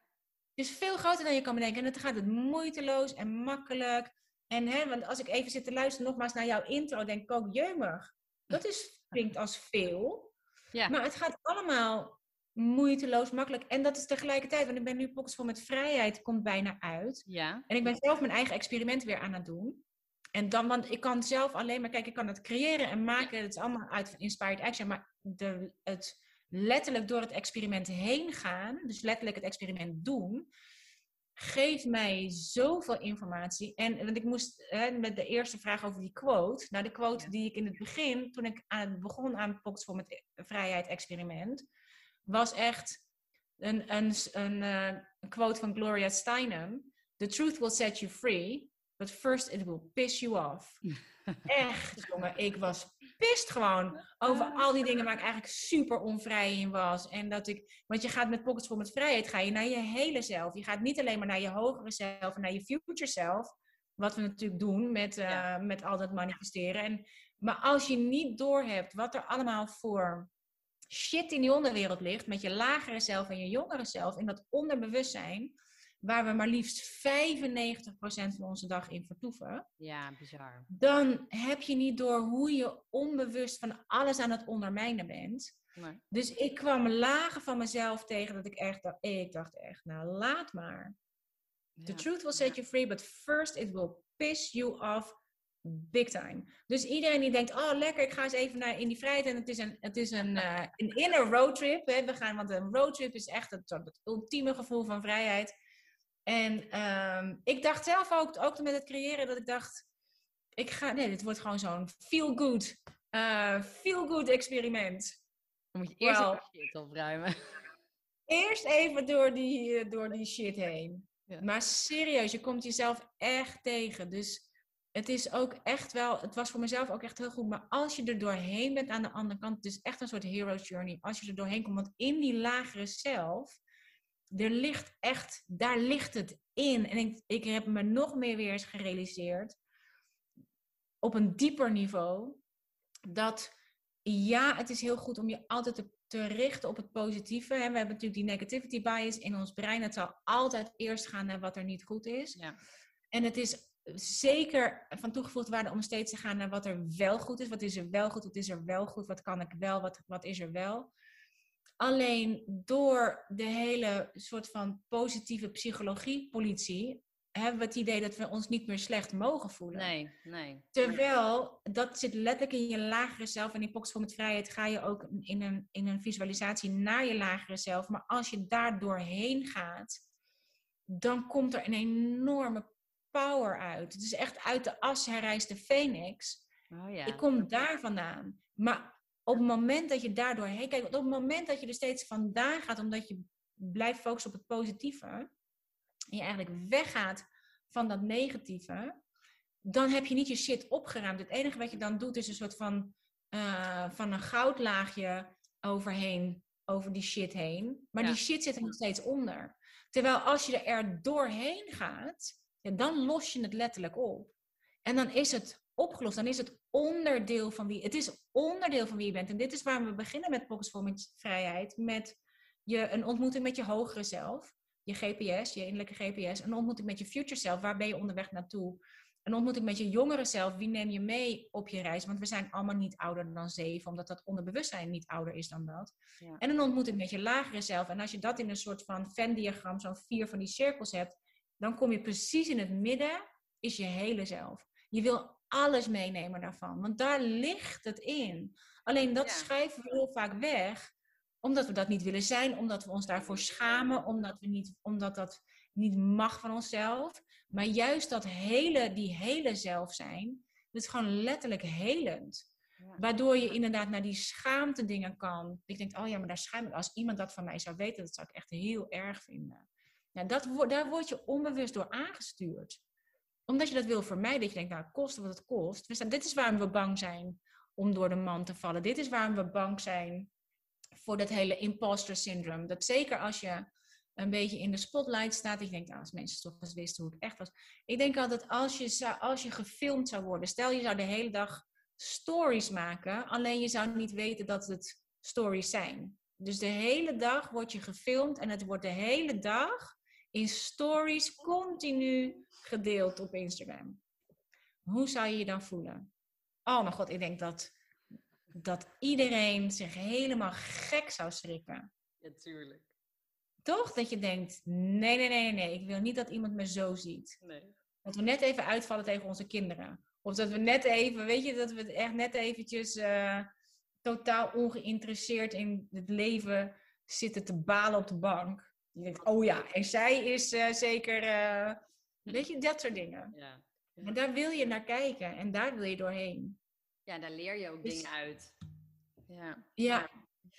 Dus veel groter dan je kan bedenken. En dan gaat het moeiteloos en makkelijk. En hè, want als ik even zit te luisteren nogmaals naar jouw intro, denk ik ook, jeumig. Dat is, klinkt als veel. Ja. Maar het gaat allemaal moeiteloos, makkelijk. En dat is tegelijkertijd, want ik ben nu Pockets vol met vrijheid, komt bijna uit. Ja. En ik ben zelf mijn eigen experiment weer aan het doen. En dan, want ik kan zelf alleen maar, kijk, ik kan het creëren en maken. Het is allemaal uit Inspired Action. Maar de, het letterlijk door het experiment heen gaan, dus letterlijk het experiment doen, geeft mij zoveel informatie. En want ik moest hè, met de eerste vraag over die quote. Nou, de quote die ik in het begin, toen ik aan, begon aan Pox voor met Vrijheid Experiment, was echt een, een, een, uh, een quote van Gloria Steinem. The truth will set you free, but first it will piss you off. Echt, jongen. Ik was pist gewoon over al die dingen waar ik eigenlijk super onvrij in was. En dat ik, want je gaat met Pockets voor met vrijheid, ga je naar je hele zelf. Je gaat niet alleen maar naar je hogere zelf en naar je future zelf. Wat we natuurlijk doen met, uh, met al dat manifesteren. En, maar als je niet doorhebt wat er allemaal voor shit in die onderwereld ligt, met je lagere zelf en je jongere zelf, in dat onderbewustzijn waar we maar liefst 95% van onze dag in vertoeven. Ja, bizar. Dan heb je niet door hoe je onbewust van alles aan het ondermijnen bent. Nee. Dus ik kwam lagen van mezelf tegen dat ik echt dacht, ik dacht echt, nou laat maar. The truth will set you free, but first it will piss you off big time. Dus iedereen die denkt, oh lekker, ik ga eens even naar in die vrijheid. En het is een, het is een, uh, een inner roadtrip. We gaan, want een roadtrip is echt het, het ultieme gevoel van vrijheid. En ehm, ik dacht zelf ook, ook met het creëren, dat ik dacht, ik ga, nee, dit wordt gewoon zo'n feel-good, uh, feel-good experiment. Dan moet je eerst well, shit opruimen. Eerst even door die, eh, door die shit heen. Ja. Maar serieus, je komt jezelf echt tegen. Dus het is ook echt wel, het was voor mezelf ook echt heel goed. Maar als je er doorheen bent aan de andere kant, het is echt een soort hero journey. Als je er doorheen komt, want in die lagere zelf, er ligt echt, daar ligt het in. En ik, ik heb me nog meer weer eens gerealiseerd, op een dieper niveau, dat ja, het is heel goed om je altijd te, te richten op het positieve. We hebben natuurlijk die negativity bias in ons brein. Het zal altijd eerst gaan naar wat er niet goed is. Ja. En het is zeker van toegevoegde waarde om steeds te gaan naar wat er wel goed is. Wat is er wel goed? Wat is er wel goed? Wat kan ik wel? Wat, wat is er wel? Alleen door de hele soort van positieve psychologie-politie hebben we het idee dat we ons niet meer slecht mogen voelen. Nee, nee. Terwijl, dat zit letterlijk in je lagere zelf. En in Pockets voor met Vrijheid ga je ook in een, in een visualisatie naar je lagere zelf. Maar als je daar doorheen gaat, dan komt er een enorme power uit. Het is echt uit de as herrijst de phoenix. Oh ja. Ik kom daar vandaan. Maar op het moment dat je daar doorheen kijkt, op het moment dat je er steeds vandaan gaat, omdat je blijft focussen op het positieve, en je eigenlijk weggaat van dat negatieve, dan heb je niet je shit opgeruimd. Het enige wat je dan doet is een soort van, uh, van een goudlaagje overheen, over die shit heen. Maar die shit zit er nog steeds onder. Terwijl als je er doorheen gaat, dan los je het letterlijk op. En dan is het opgelost. Dan is het onderdeel van wie. Het is onderdeel van wie je bent. En dit is waar we beginnen met Pockets met Vrijheid. Met je, een ontmoeting met je hogere zelf. Je GPS, je innerlijke GPS. Een ontmoeting met je future zelf. Waar ben je onderweg naartoe? Een ontmoeting met je jongere zelf. Wie neem je mee op je reis? Want we zijn allemaal niet ouder dan zeven. Omdat dat onderbewustzijn niet ouder is dan dat. Ja. En een ontmoeting met je lagere zelf. En als je dat in een soort van Venn-diagram, zo'n vier van die cirkels hebt dan kom je precies in het midden, is je hele zelf. Je wil alles meenemen daarvan, want daar ligt het in. Alleen dat schrijven we heel vaak weg, omdat we dat niet willen zijn, omdat we ons daarvoor schamen, omdat, we niet, omdat dat niet mag van onszelf. Maar juist dat hele, die hele zelf zijn, dat is gewoon letterlijk helend. Waardoor je inderdaad naar die schaamte dingen kan. Ik denk, oh ja, maar daar schaam ik. Als iemand dat van mij zou weten, dat zou ik echt heel erg vinden. Ja, dat, daar word je onbewust door aangestuurd. Omdat je dat wil vermijden. Dat je denkt, nou, kosten wat het kost. We dit is waarom we bang zijn om door de man te vallen. Dit is waarom we bang zijn voor dat hele imposter syndrome. Dat zeker als je een beetje in de spotlight staat. Ik denk, nou, als mensen toch eens wisten hoe ik echt was. Ik denk altijd, als je, als je gefilmd zou worden. Stel, je zou de hele dag stories maken. Alleen je zou niet weten dat het stories zijn. Dus de hele dag word je gefilmd en het wordt de hele dag in stories continu gedeeld op Instagram. Hoe zou je je dan voelen? Oh mijn god, ik denk dat, dat iedereen zich helemaal gek zou schrikken. Ja, tuurlijk. Toch? Dat je denkt, nee, nee, nee, nee, ik wil niet dat iemand me zo ziet. Nee. Dat we net even uitvallen tegen onze kinderen. Of dat we net even, weet je, dat we echt net eventjes uh, totaal ongeïnteresseerd in het leven zitten te balen op de bank. Je denkt, oh ja, en zij is uh, zeker, uh, weet je, dat soort dingen. Ja. En daar wil je naar kijken en daar wil je doorheen. Ja, daar leer je ook dus, dingen uit. Ja. Ja.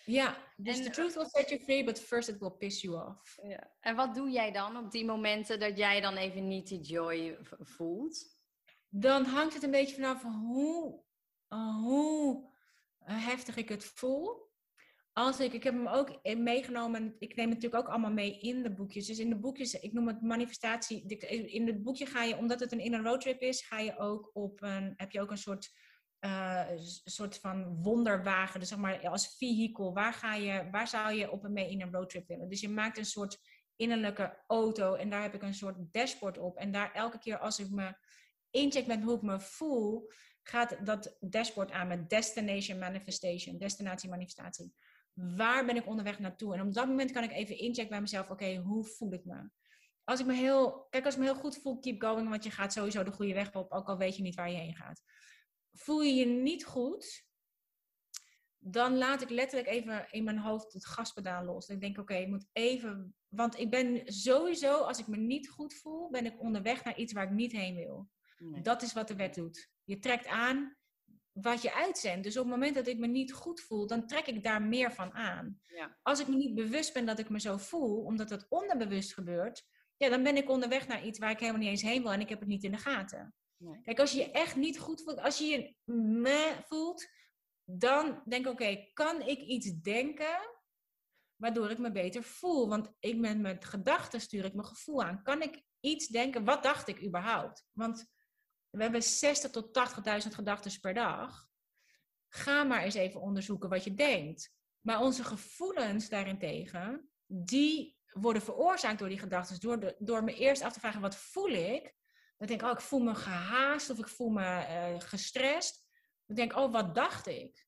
Ja, dus the truth will set you free, but first it will piss you off. Ja. En wat doe jij dan op die momenten dat jij dan even niet die joy voelt? Dan hangt het een beetje vanaf hoe, uh, hoe heftig ik het voel als ik, ik heb hem ook meegenomen, ik neem het natuurlijk ook allemaal mee in de boekjes. Dus in de boekjes, ik noem het manifestatie. In het boekje ga je, omdat het een inner roadtrip is, ga je ook op een, heb je ook een soort, uh, soort van wonderwagen. Dus zeg maar als vehicle, waar, ga je, waar zou je op een mee in een roadtrip willen? Dus je maakt een soort innerlijke auto en daar heb ik een soort dashboard op. En daar elke keer als ik me incheck met hoe ik me voel, gaat dat dashboard aan met destination manifestation, destinatie manifestatie waar ben ik onderweg naartoe? En op dat moment kan ik even inchecken bij mezelf, oké, hoe voel ik me? Als ik me heel, kijk, als ik me heel goed voel, keep going, want je gaat sowieso de goede weg op, ook al weet je niet waar je heen gaat. Voel je je niet goed, dan laat ik letterlijk even in mijn hoofd het gaspedaal los. ik denk, oké, ik moet even, want ik ben sowieso, als ik me niet goed voel, ben ik onderweg naar iets waar ik niet heen wil. Dat is wat de wet doet. Je trekt aan wat je uitzendt. Dus op het moment dat ik me niet goed voel, dan trek ik daar meer van aan. Ja. Als ik me niet bewust ben dat ik me zo voel, omdat het onderbewust gebeurt, ja, dan ben ik onderweg naar iets waar ik helemaal niet eens heen wil en ik heb het niet in de gaten. Nee. Kijk, als je je echt niet goed voelt, als je je meh voelt, dan denk ik, oké, kan ik iets denken waardoor ik me beter voel? Want ik met mijn gedachten stuur ik mijn gevoel aan. Kan ik iets denken, wat dacht ik überhaupt? Want we hebben 60 tot 80.000 gedachten per dag. Ga maar eens even onderzoeken wat je denkt. Maar onze gevoelens daarentegen, die worden veroorzaakt door die gedachten. Door, door me eerst af te vragen, wat voel ik? Dan denk ik, oh, ik voel me gehaast of ik voel me uh, gestrest. Dan denk ik, oh, wat dacht ik?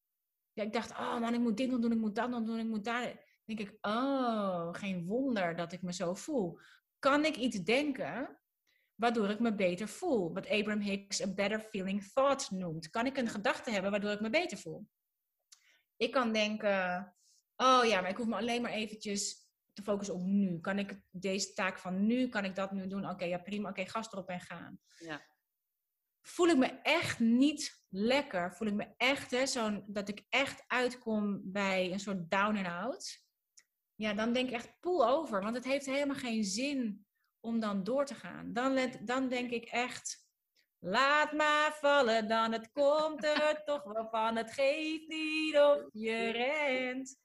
Ik dacht, oh man, ik moet dit nog doen, ik moet dat nog doen, ik moet daar. Dan denk ik, oh, geen wonder dat ik me zo voel. Kan ik iets denken waardoor ik me beter voel? Wat Abraham Hicks een better feeling thought noemt. Kan ik een gedachte hebben waardoor ik me beter voel? Ik kan denken, oh ja, maar ik hoef me alleen maar eventjes te focussen op nu. Kan ik deze taak van nu, kan ik dat nu doen? Oké, ja prima, oké, okay, gas erop en gaan. Ja. Voel ik me echt niet lekker? Voel ik me echt, hè, zo'n, dat ik echt uitkom bij een soort down and out? Ja, dan denk ik echt pool over, want het heeft helemaal geen zin om dan door te gaan. Dan, let, dan denk ik echt, laat maar vallen dan, het komt er toch wel van. Het geeft niet of je rent.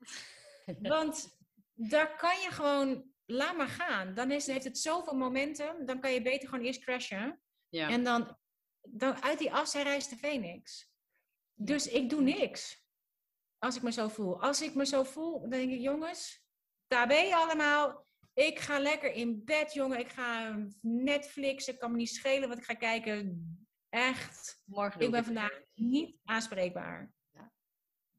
Want daar kan je gewoon, laat maar gaan. Dan is, heeft het zoveel momentum, dan kan je beter gewoon eerst crashen. Ja. En dan, dan uit die afzij reist de Phoenix. Dus ik doe niks. Als ik me zo voel. Als ik me zo voel, dan denk ik, jongens, daar ben je allemaal. Ik ga lekker in bed, jongen. Ik ga Netflix. Ik kan me niet schelen wat ik ga kijken. Echt. Morgen ik ben vandaag niet aanspreekbaar. Ja.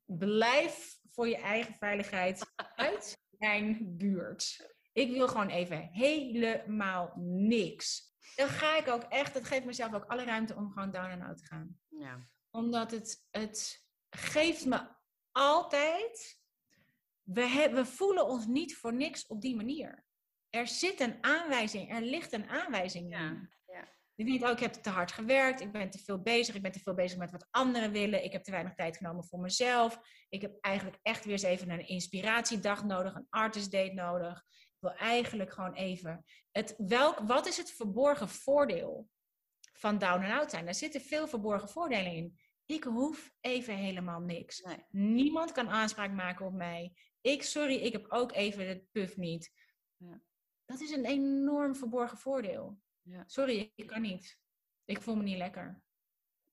Blijf voor je eigen veiligheid uit mijn buurt. Ik wil gewoon even helemaal niks. Dan ga ik ook echt, dat geeft mezelf ook alle ruimte om gewoon down en out te gaan. Ja. Omdat het, het geeft me altijd. We, we voelen ons niet voor niks op die manier er zit een aanwijzing, er ligt een aanwijzing in. Ja. Je denkt, oh, ik heb te hard gewerkt, ik ben te veel bezig, ik ben te veel bezig met wat anderen willen, ik heb te weinig tijd genomen voor mezelf. Ik heb eigenlijk echt weer eens even een inspiratiedag nodig, een artist date nodig. Ik wil eigenlijk gewoon even. Het, welk, wat is het verborgen voordeel van down and out zijn? Daar zitten veel verborgen voordelen in. Ik hoef even helemaal niks. Niemand kan aanspraak maken op mij. Ik, sorry, ik heb ook even het puff niet. Ja. Dat is een enorm verborgen voordeel. Ja. Sorry, ik kan niet. Ik voel me niet lekker.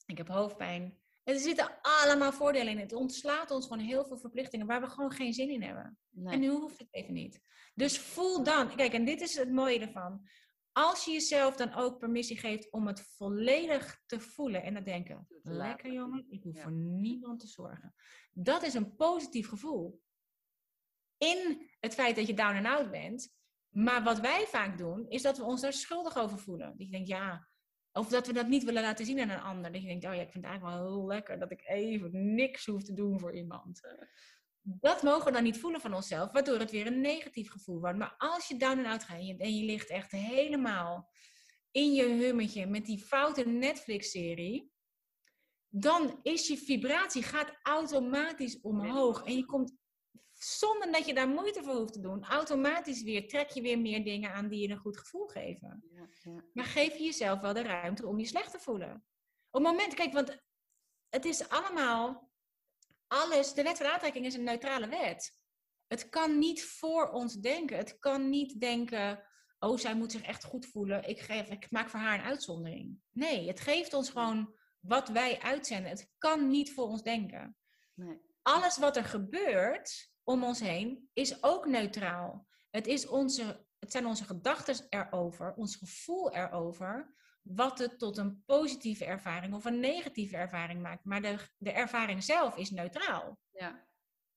Ik heb hoofdpijn. Er zitten allemaal voordelen in. Het ontslaat ons van heel veel verplichtingen waar we gewoon geen zin in hebben. En nu hoeft het even niet. Dus voel dan. Kijk, en dit is het mooie ervan. Als je jezelf dan ook permissie geeft om het volledig te voelen en te denken: lekker jongen, ik hoef voor niemand te zorgen. Dat is een positief gevoel. In het feit dat je down and out bent, maar wat wij vaak doen, is dat we ons daar schuldig over voelen. Dat je denkt, ja, of dat we dat niet willen laten zien aan een ander. Dat je denkt, oh ja, ik vind het eigenlijk wel heel lekker dat ik even niks hoef te doen voor iemand. Dat mogen we dan niet voelen van onszelf, waardoor het weer een negatief gevoel wordt. Maar als je down and out gaat en je ligt echt helemaal in je hummetje met die foute Netflix-serie, dan is je vibratie gaat automatisch omhoog. En je komt zonder dat je daar moeite voor hoeft te doen, automatisch weer trek je weer meer dingen aan die je een goed gevoel geven. Ja, ja. Maar geef je jezelf wel de ruimte om je slecht te voelen. Op het moment, kijk, want het is allemaal, alles, de wet van aantrekking is een neutrale wet. Het kan niet voor ons denken. Het kan niet denken, oh, zij moet zich echt goed voelen. Ik, geef, ik maak voor haar een uitzondering. Nee, het geeft ons gewoon wat wij uitzenden. Het kan niet voor ons denken. Nee. Alles wat er gebeurt, om ons heen is ook neutraal. Het, is onze, het zijn onze gedachten erover, ons gevoel erover, wat het tot een positieve ervaring of een negatieve ervaring maakt. Maar de, de ervaring zelf is neutraal. Ja.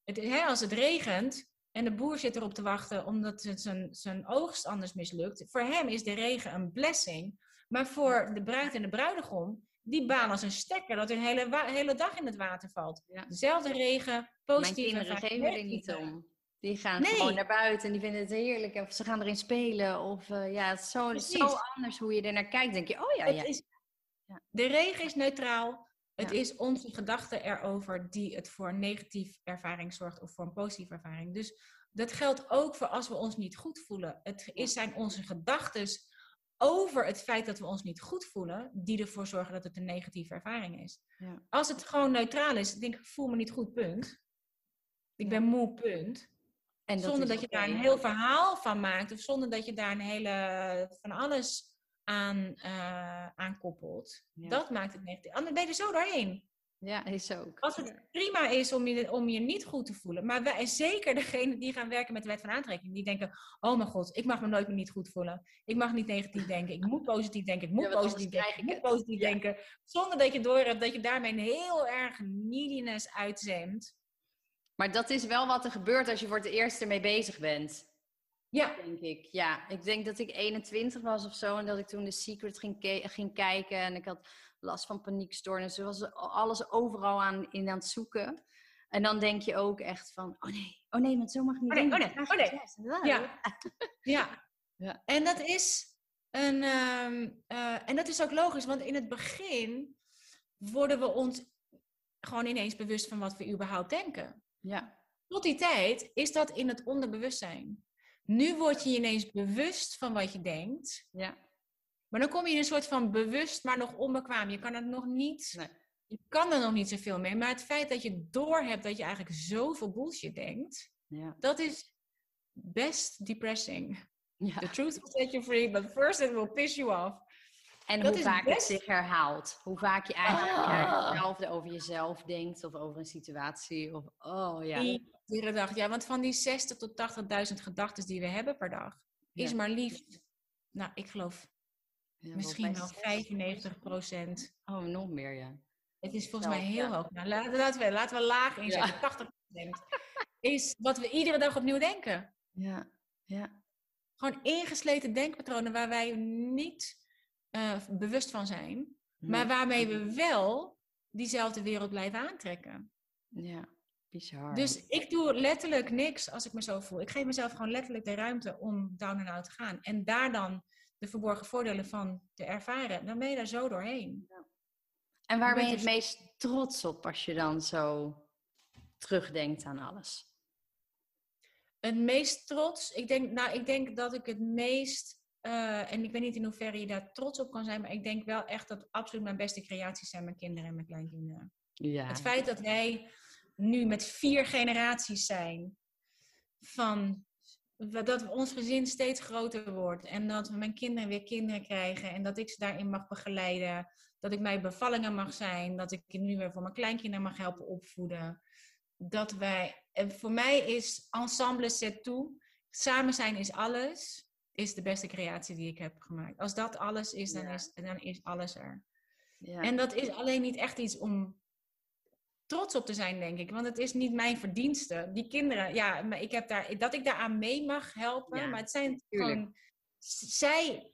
Het, hè, als het regent en de boer zit erop te wachten omdat het zijn, zijn oogst anders mislukt, voor hem is de regen een blessing. Maar voor de bruid en de bruidegom die baan als een stekker, dat een hele, hele dag in het water valt. Dezelfde regen, positief. Mijn kinderen geven er niet om. Die gaan gewoon naar buiten en die vinden het heerlijk. Of ze gaan erin spelen. Of uh, ja, het is zo, zo, anders hoe je er naar kijkt. denk je, oh ja, ja. Is, ja. De regen is neutraal. Het is onze gedachte erover die het voor een negatieve ervaring zorgt of voor een positieve ervaring. Dus dat geldt ook voor als we ons niet goed voelen. Het is, zijn onze gedachten over het feit dat we ons niet goed voelen, die ervoor zorgen dat het een negatieve ervaring is. Ja. Als het gewoon neutraal is, denk ik, voel me niet goed, punt. Ik ben moe, punt. En zonder dat je daar een heel verhaal van maakt, of zonder dat je daar een hele van alles aan, eh aan koppelt. Ja. Dat maakt het negatief. Anders ben je er zo doorheen. Ja, is ook. Als het prima is om je, om je niet goed te voelen. Maar wij, en zeker degenen die gaan werken met de wet van aantrekking. Die denken, oh mijn god, ik mag me nooit meer niet goed voelen. Ik mag niet negatief denken. Ik moet positief denken. Ik moet Ja, positief denken. Ik moet positief Ja. denken. Zonder dat je doorhebt dat je daarmee een heel erg neediness uitzendt. Maar dat is wel wat er gebeurt als je voor het eerst ermee bezig bent. Ja, Denk ik. Ja, ik denk dat ik 21 was of zo en dat ik toen The Secret ging, ging kijken en ik had last van paniekstoornissen. was alles overal aan, in aan het zoeken. En dan denk je ook echt van, oh nee, oh nee, want zo mag ik niet Oh nee, denken. oh nee, oh nee. Ja. Ja. Ja. En dat is een, ehm, eh, en dat is ook logisch, want in het begin worden we ons gewoon ineens bewust van wat we überhaupt denken. Ja. Tot die tijd is dat in het onderbewustzijn. Nu word je ineens bewust van wat je denkt, Ja. Maar dan kom je in een soort van bewust, maar nog onbekwaam. Je kan het nog niet, Nee. je kan er nog niet zoveel mee. Maar het feit dat je doorhebt dat je eigenlijk zoveel bullshit denkt, Ja. dat is best depressing. ja. The truth will set you free, but first it will piss you off. En Dat hoe vaak best- het zich herhaalt. Hoe vaak je eigenlijk Ah. hetzelfde over jezelf denkt of over een situatie. Of, oh ja. Iedere dag. Ja, want van die 60 tot 80.000 gedachten die we hebben per dag, is maar liefst, nou, ik geloof Ja, misschien wel volgens mij 95 procent. Oh, nog meer, ja. Het is volgens mij Zelf, heel ja. hoog. Nou, laten, laten, we, laten we laag inzetten. 80 procent is wat we iedere dag opnieuw denken. Ja, ja. Gewoon ingesleten denkpatronen waar wij niet eh, bewust van zijn, maar waarmee we wel diezelfde wereld blijven aantrekken. Ja, bizar. Dus ik doe letterlijk niks als ik me zo voel. Ik geef mezelf gewoon letterlijk de ruimte om down and out te gaan. En daar dan de verborgen voordelen van te ervaren. Dan ben je daar zo doorheen. en waar ben je het meest trots op als je dan zo terugdenkt aan alles? Het meest trots, ik denk, nou, ik denk dat ik het meest, eh, en ik weet niet in hoeverre je daar trots op kan zijn, maar ik denk wel echt dat absoluut mijn beste creaties zijn mijn kinderen en mijn kleinkinderen. Ja. Het feit dat wij nu met vier generaties zijn, van dat ons gezin steeds groter wordt en dat mijn kinderen weer kinderen krijgen en dat ik ze daarin mag begeleiden, dat ik mijn bevallingen mag zijn, dat ik nu weer voor mijn kleinkinderen mag helpen opvoeden. Dat wij, en voor mij is ensemble c'est tout, samen zijn is alles, is de beste creatie die ik heb gemaakt. Als dat alles is, dan, Ja. is, dan is alles er. ja. En dat is alleen niet echt iets om trots op te zijn, denk ik. Want het is niet mijn verdienste. Die kinderen, ja, maar ik heb daar, dat ik daaraan mee mag helpen. Ja, maar het zijn tuurlijk. gewoon, zij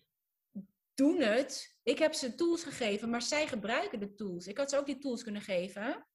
doen het. Ik heb ze tools gegeven, maar zij gebruiken de tools. Ik had ze ook die tools kunnen geven.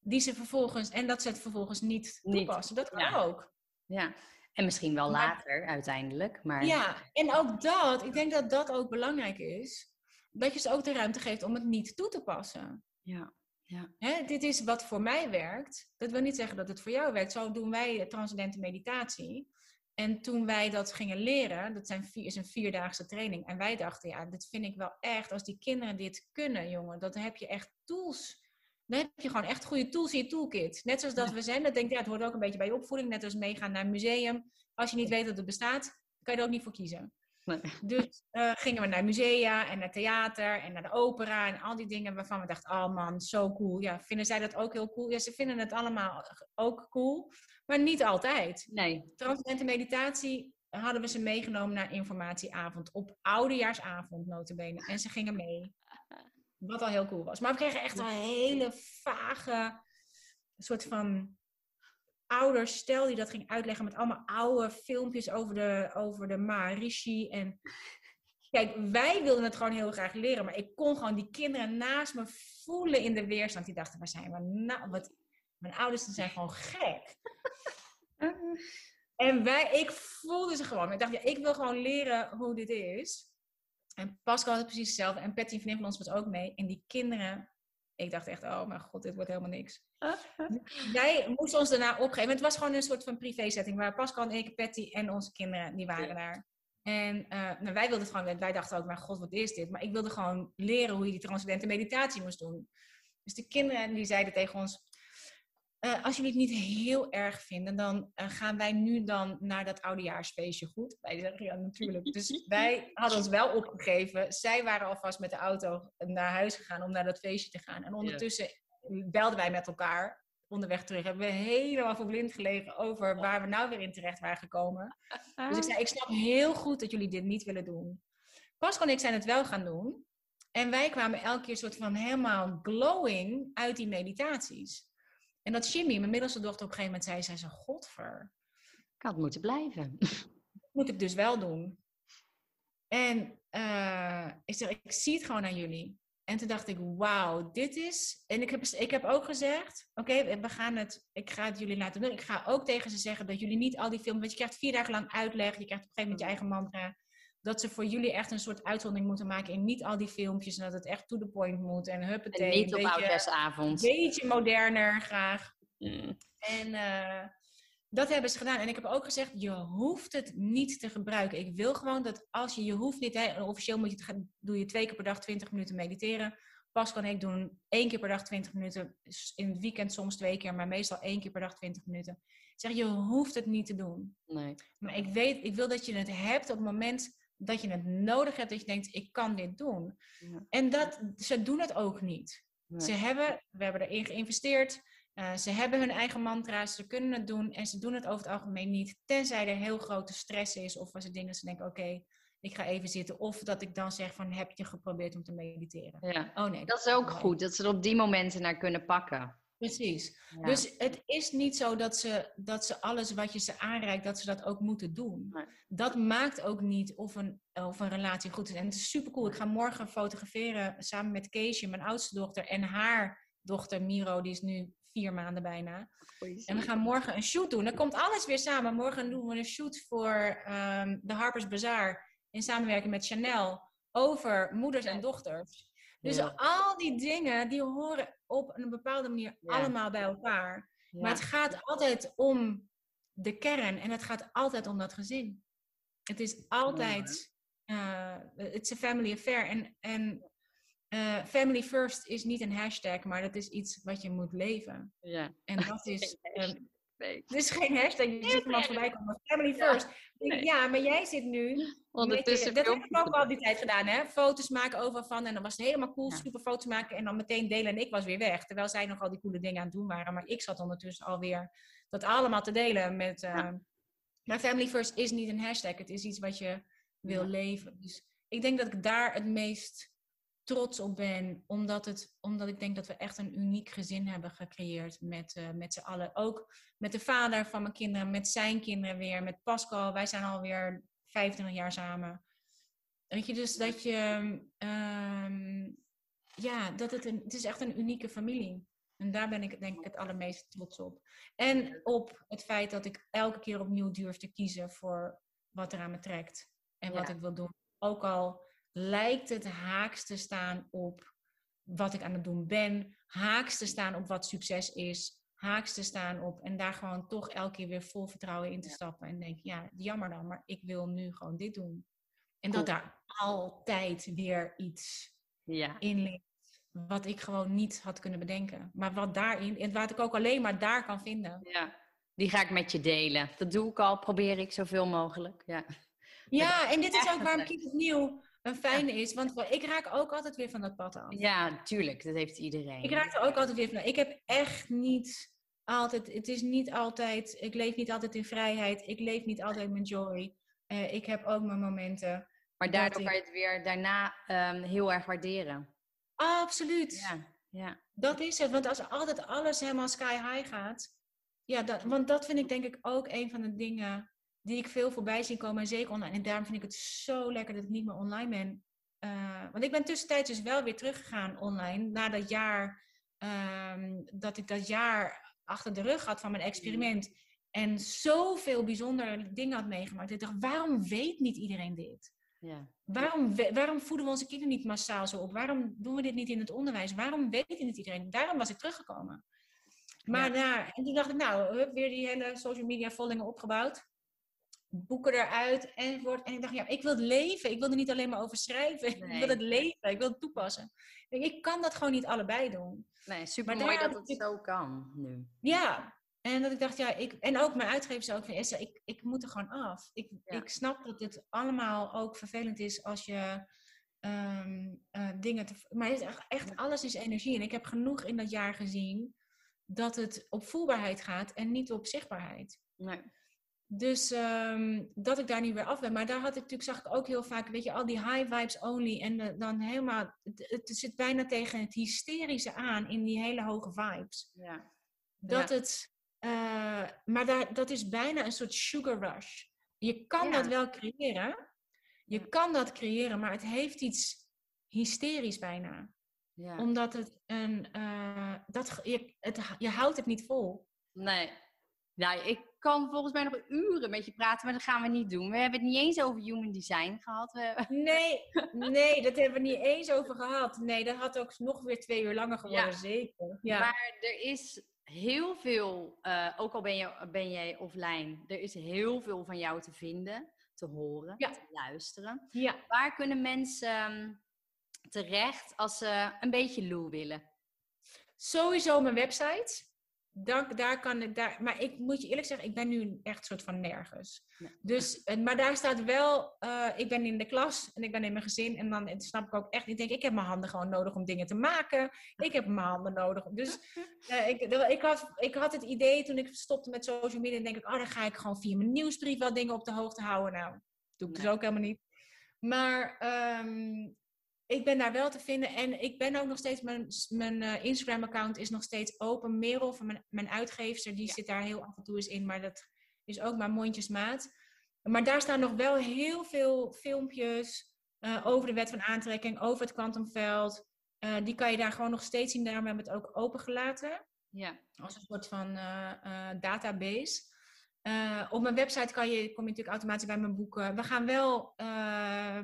Die ze vervolgens, en dat ze het vervolgens niet Niet, toepassen. Dat kan ja. ook. ja. En misschien wel Maar- later uiteindelijk. Maar Ja, en ook dat, ik denk dat dat ook belangrijk is. Dat je ze ook de ruimte geeft om het niet toe te passen. ja. Ja. Hè, dit is wat voor mij werkt. Dat wil niet zeggen dat het voor jou werkt. Zo doen wij transcendente meditatie. En toen wij dat gingen leren, dat zijn vier, is een vierdaagse training. En wij dachten, ja, dit vind ik wel echt. Als die kinderen dit kunnen, jongen, dan heb je echt tools. Dan heb je gewoon echt goede tools in je toolkit. Net zoals dat we zijn. Dat denk ik, ja, het hoort ook een beetje bij je opvoeding. Net als meegaan naar een museum. Als je niet weet dat het bestaat, kan je er ook niet voor kiezen. Nee. Dus eh, gingen we naar musea en naar theater en naar de opera en al die dingen waarvan we dachten, oh man, zo cool. Ja, vinden zij dat ook heel cool? Ja, ze vinden het allemaal ook cool, maar niet altijd. Nee. Transcendente meditatie hadden we ze meegenomen naar informatieavond op oudejaarsavond notabene. En ze gingen mee. Wat al heel cool was. Maar we kregen echt een hele vage soort van ouderstel die dat ging uitleggen met allemaal oude filmpjes over de, over de Maharishi. En kijk, wij wilden het gewoon heel graag leren, maar ik kon gewoon die kinderen naast me voelen in de weerstand. Die dachten, waar zijn we nou? Wat, mijn ouders zijn gewoon gek. En wij, ik voelde ze gewoon. Ik dacht, ja, ik wil gewoon leren hoe dit is. En Pascal had het precies hetzelfde. En Patty, een vriendin van ons, was ook mee. En die kinderen Ik dacht echt, oh mijn god, dit wordt helemaal niks. Wij moesten ons daarna opgeven. Het was gewoon een soort van privé-setting waar Pascal en ik, Patty en onze kinderen, die waren daar. En uh, nou, wij wilden het gewoon, wij dachten ook, mijn god, wat is dit? Maar ik wilde gewoon leren hoe je die transcendente meditatie moest doen. Dus de kinderen die zeiden tegen ons, uh, als jullie het niet heel erg vinden, dan uh, gaan wij nu dan naar dat oudejaarsfeestje goed. Wij zeggen ja, natuurlijk. Dus wij hadden ons wel opgegeven. Zij waren alvast met de auto naar huis gegaan om naar dat feestje te gaan. En ondertussen belden wij met elkaar onderweg terug. Hebben we helemaal voor blind gelegen over waar we nou weer in terecht waren gekomen. Dus ik zei, ik snap heel goed dat jullie dit niet willen doen. Pascal en ik zijn het wel gaan doen. En wij kwamen elke keer soort van helemaal glowing uit die meditaties. En dat Jimmy, mijn middelste dochter, op een gegeven moment zei, zei ze, godver. Ik had moeten blijven. Moet ik dus wel doen. En uh, ik zeg, ik zie het gewoon aan jullie. En toen dacht ik, wauw, dit is... En ik heb, ik heb ook gezegd, oké, we gaan het... Ik ga het jullie laten doen. Ik ga ook tegen ze zeggen dat jullie niet al die films... Want je krijgt vier dagen lang uitleg. Je krijgt op een gegeven moment je eigen mantra. Dat ze voor jullie echt een soort uitzondering moeten maken in niet al die filmpjes. En dat het echt to the point moet. En huppatee. En niet op oudejaarsavond. Een beetje moderner graag. Mm. En... Uh, dat hebben ze gedaan. En ik heb ook gezegd, je hoeft het niet te gebruiken. Ik wil gewoon dat als je, je hoeft niet, hè, officieel moet je het gaan, doe je twee keer per dag 20 minuten mediteren. Pascal en ik doen één keer per dag 20 minuten. In het weekend soms twee keer, maar meestal één keer per dag 20 minuten. Ik zeg, je hoeft het niet te doen. Nee. Maar ik weet, ik wil dat je het hebt op het moment dat je het nodig hebt, dat je denkt, ik kan dit doen. Ja. En dat, ze doen het ook niet. Ze hebben, we hebben erin geïnvesteerd. Uh, ze hebben hun eigen mantra's, ze kunnen het doen en ze doen het over het algemeen niet. Tenzij er heel grote stress is of als er dingen ze denken, oké, ik ga even zitten. Of dat ik dan zeg van, heb je geprobeerd om te mediteren? Ja. Oh nee. Dat is ook goed, dat ze er op die momenten naar kunnen pakken. Precies. Dus het is niet zo dat ze, dat ze alles wat je ze aanreikt, dat ze dat ook moeten doen. Nee. Dat maakt ook niet of een, of een relatie goed is. En het is super cool. Ik ga morgen fotograferen samen met Keesje, mijn oudste dochter, en haar dochter Miro, die is nu vier maanden bijna. En we gaan morgen een shoot doen. Dan komt alles weer samen. Morgen doen we een shoot voor um, de Harper's Bazaar in samenwerking met Chanel over moeders en dochters. Dus ja. al die dingen, die horen op een bepaalde manier ja. allemaal bij elkaar. Ja. Maar het gaat altijd om de kern en het gaat altijd om dat gezin. Het is altijd, uh, it's a family affair. En, en uh, family first is niet een hashtag, maar dat is iets wat je moet leven. Ja. En dat is. Um, het is geen hashtag, je ziet iemand voorbij komen. Family first. Ja, nee. ja, maar jij zit nu. Ondertussen. Dat heb ik ook al die tijd gedaan, hè? Foto's maken over van. En dan was het helemaal cool, ja. super foto's maken. En dan meteen delen. En ik was weer weg. Terwijl zij nog al die coole dingen aan het doen waren. Maar ik zat ondertussen alweer dat allemaal te delen met. Uh, ja. Maar Family First is niet een hashtag. Het is iets wat je wil leven. Dus ik denk dat ik daar het meest trots op ben, omdat, het, omdat ik denk dat we echt een uniek gezin hebben gecreëerd met, uh, met z'n allen. Ook met de vader van mijn kinderen, met zijn kinderen weer, met Pascal. Wij zijn alweer 25 jaar samen. Weet je, dus dat je, um, ja, dat het, een, het is echt een unieke familie. En daar ben ik denk ik het allermeest trots op. En op het feit dat ik elke keer opnieuw durf te kiezen voor wat er aan me trekt. En wat ja. ik wil doen. Ook al lijkt het haaks te staan op wat ik aan het doen ben, haaks te staan op wat succes is, haaks te staan op en daar gewoon toch elke keer weer vol vertrouwen in te stappen en denk, ja, jammer dan, maar ik wil nu gewoon dit doen. En cool. dat daar altijd weer iets ja. in ligt wat ik gewoon niet had kunnen bedenken. Maar wat daarin, en wat ik ook alleen maar daar kan vinden. Ja, die ga ik met je delen. Dat doe ik al, probeer ik zoveel mogelijk. Ja, ja en dit is ook waarom Kiep het Nieuw een fijne is. Want ik raak ook altijd weer van dat pad af. Ja, tuurlijk. Dat heeft iedereen. Ik raak er ook altijd weer van. Ik heb echt niet altijd... Het is niet altijd... Ik leef niet altijd in vrijheid. Ik leef niet altijd met joy. Uh, ik heb ook mijn momenten. Maar daardoor ik... kan je het weer daarna um, heel erg waarderen. Absoluut. Ja, ja. Dat is het. Want als altijd alles helemaal sky high gaat... Ja, dat, want dat vind ik denk ik ook een van de dingen die ik veel voorbij zie komen, en zeker online. En daarom vind ik het zo lekker dat ik niet meer online ben. Uh, want ik ben tussentijds dus wel weer teruggegaan online, na dat jaar, um, dat ik dat jaar achter de rug had van mijn experiment. En zoveel bijzondere dingen had meegemaakt. Ik dacht, waarom weet niet iedereen dit? Ja. Waarom, waarom voeden we onze kinderen niet massaal zo op? Waarom doen we dit niet in het onderwijs? Waarom weet het niet iedereen? Daarom was ik teruggekomen. Maar nou, en toen dacht ik, nou, hup, weer die hele social media vollingen opgebouwd. Boeken eruit enzovoort. En ik dacht, ja, ik wil het leven. Ik wil er niet alleen maar over schrijven. Ik wil het leven. Ik wil het toepassen. Ik, kan dat gewoon niet allebei doen. Nee, super Maar mooi dat het ik- zo kan nu. Ja, en dat ik dacht, ja, ik, en ook mijn uitgever zei ook van, Esther, ik, ik moet er gewoon af. Ik, Ja. ik snap dat het allemaal ook vervelend is als je ehm, eh, dingen te... Maar het is echt, echt alles is energie. En ik heb genoeg in dat jaar gezien dat het op voelbaarheid gaat en niet op zichtbaarheid. Nee. Dus ehm, dat ik daar nu weer af ben. Maar daar had ik natuurlijk, zag ik ook heel vaak, weet je, al die high vibes only. En dan helemaal, het, het zit bijna tegen het hysterische aan in die hele hoge vibes. Ja. Dat het, eh, maar daar, dat is bijna een soort sugar rush. Je kan Ja. dat wel creëren. Je kan dat creëren, maar het heeft iets hysterisch bijna. ja. Omdat het een, eh, dat, je, het, je houdt het niet vol. Nee. Nou, ik kan volgens mij nog uren met je praten, maar dat gaan we niet doen. We hebben het niet eens over human design gehad. We... Nee, nee, dat hebben we niet eens over gehad. Nee, dat had ook nog weer twee uur langer geworden, Ja. zeker. Ja. Maar er is heel veel, eh, ook al ben, je, ben jij offline, er is heel veel van jou te vinden, te horen, Ja. te luisteren. ja. Waar kunnen mensen ehm, terecht als ze een beetje Lou willen? Sowieso mijn website. Daar, daar kan ik, daar, maar ik moet je eerlijk zeggen, ik ben nu echt soort van nergens. Nee. Dus, maar daar staat wel, eh, ik ben in de klas en ik ben in mijn gezin. En dan snap ik ook echt, ik denk, ik heb mijn handen gewoon nodig om dingen te maken. Ik heb mijn handen nodig. Dus eh, ik, ik, had, ik had het idee toen ik stopte met social media, denk ik, oh, dan ga ik gewoon via mijn nieuwsbrief wel dingen op de hoogte houden. Nou, doe ik dus ook helemaal niet. Maar ehm, ik ben daar wel te vinden. En ik ben ook nog steeds, mijn, mijn eh, Instagram-account is nog steeds open. Merel van mijn, mijn uitgeefster, die Ja. zit daar heel af en toe eens in. Maar dat is ook maar mondjesmaat. Maar daar staan nog wel heel veel filmpjes eh, over de wet van aantrekking, over het kwantumveld. Eh, die kan je daar gewoon nog steeds zien. Daarom hebben we het ook opengelaten Ja. als een soort van database. Op mijn website kan je, kom je natuurlijk automatisch bij mijn boeken. We gaan wel,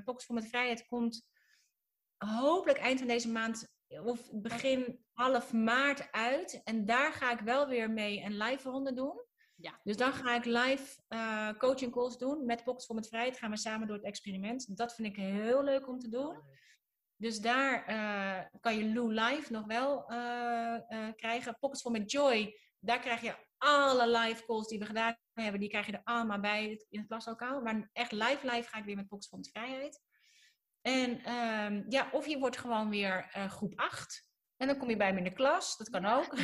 Pockets voor met Vrijheid komt hopelijk eind van deze maand of begin half maart uit. En daar ga ik wel weer mee een live ronde doen. Ja. Dus dan ga ik live eh, coaching calls doen met Pockets voor met Vrijheid. Gaan we samen door het experiment. Dat vind ik heel leuk om te doen. Dus daar eh, kan je Lou Live nog wel eh, krijgen. Pockets for met Joy, daar krijg je alle live calls die we gedaan hebben. Die krijg je er allemaal bij in het klaslokaal. Maar echt live live ga ik weer met Pockets for met Vrijheid. En ehm, ja, of je wordt gewoon weer eh, groep 8. En dan kom je bij me in de klas. Dat kan ook.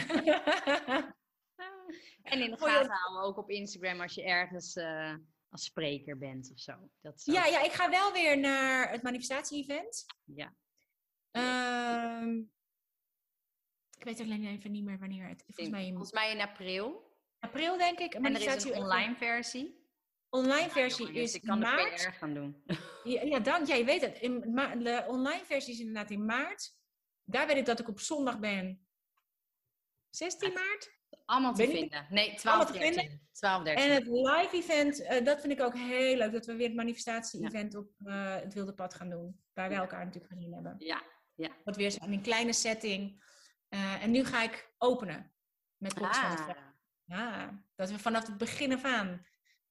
En in de gaten houden ook op Instagram als je ergens eh, als spreker bent of zo. Dat ja, ook- ja, ik ga wel weer naar het manifestatie-event. ja. Ehm, ik weet alleen even niet meer wanneer het... Volgens mij in Volgens mij in april. april, denk ik. En er is een online versie. Online versie Jongens, is ik kan maart. de PR gaan doen. Ja, ja, dank. Ja, je weet het. In, de online versie is inderdaad in maart. Daar weet ik dat ik op zondag ben. 16 maart. Allemaal te Ben ik- vinden. Nee, 12, Allemaal te 13. 12, 13. En het live event, eh, dat vind ik ook heel leuk. Dat we weer het manifestatie-event op eh, het Wilde Pad gaan doen. Waar we Ja. elkaar natuurlijk gezien hebben. Ja, ja. Wat weer zo in een kleine setting. Eh, en nu ga ik openen. Met Box van het Vrij. Ah. Ja, dat we vanaf het begin af aan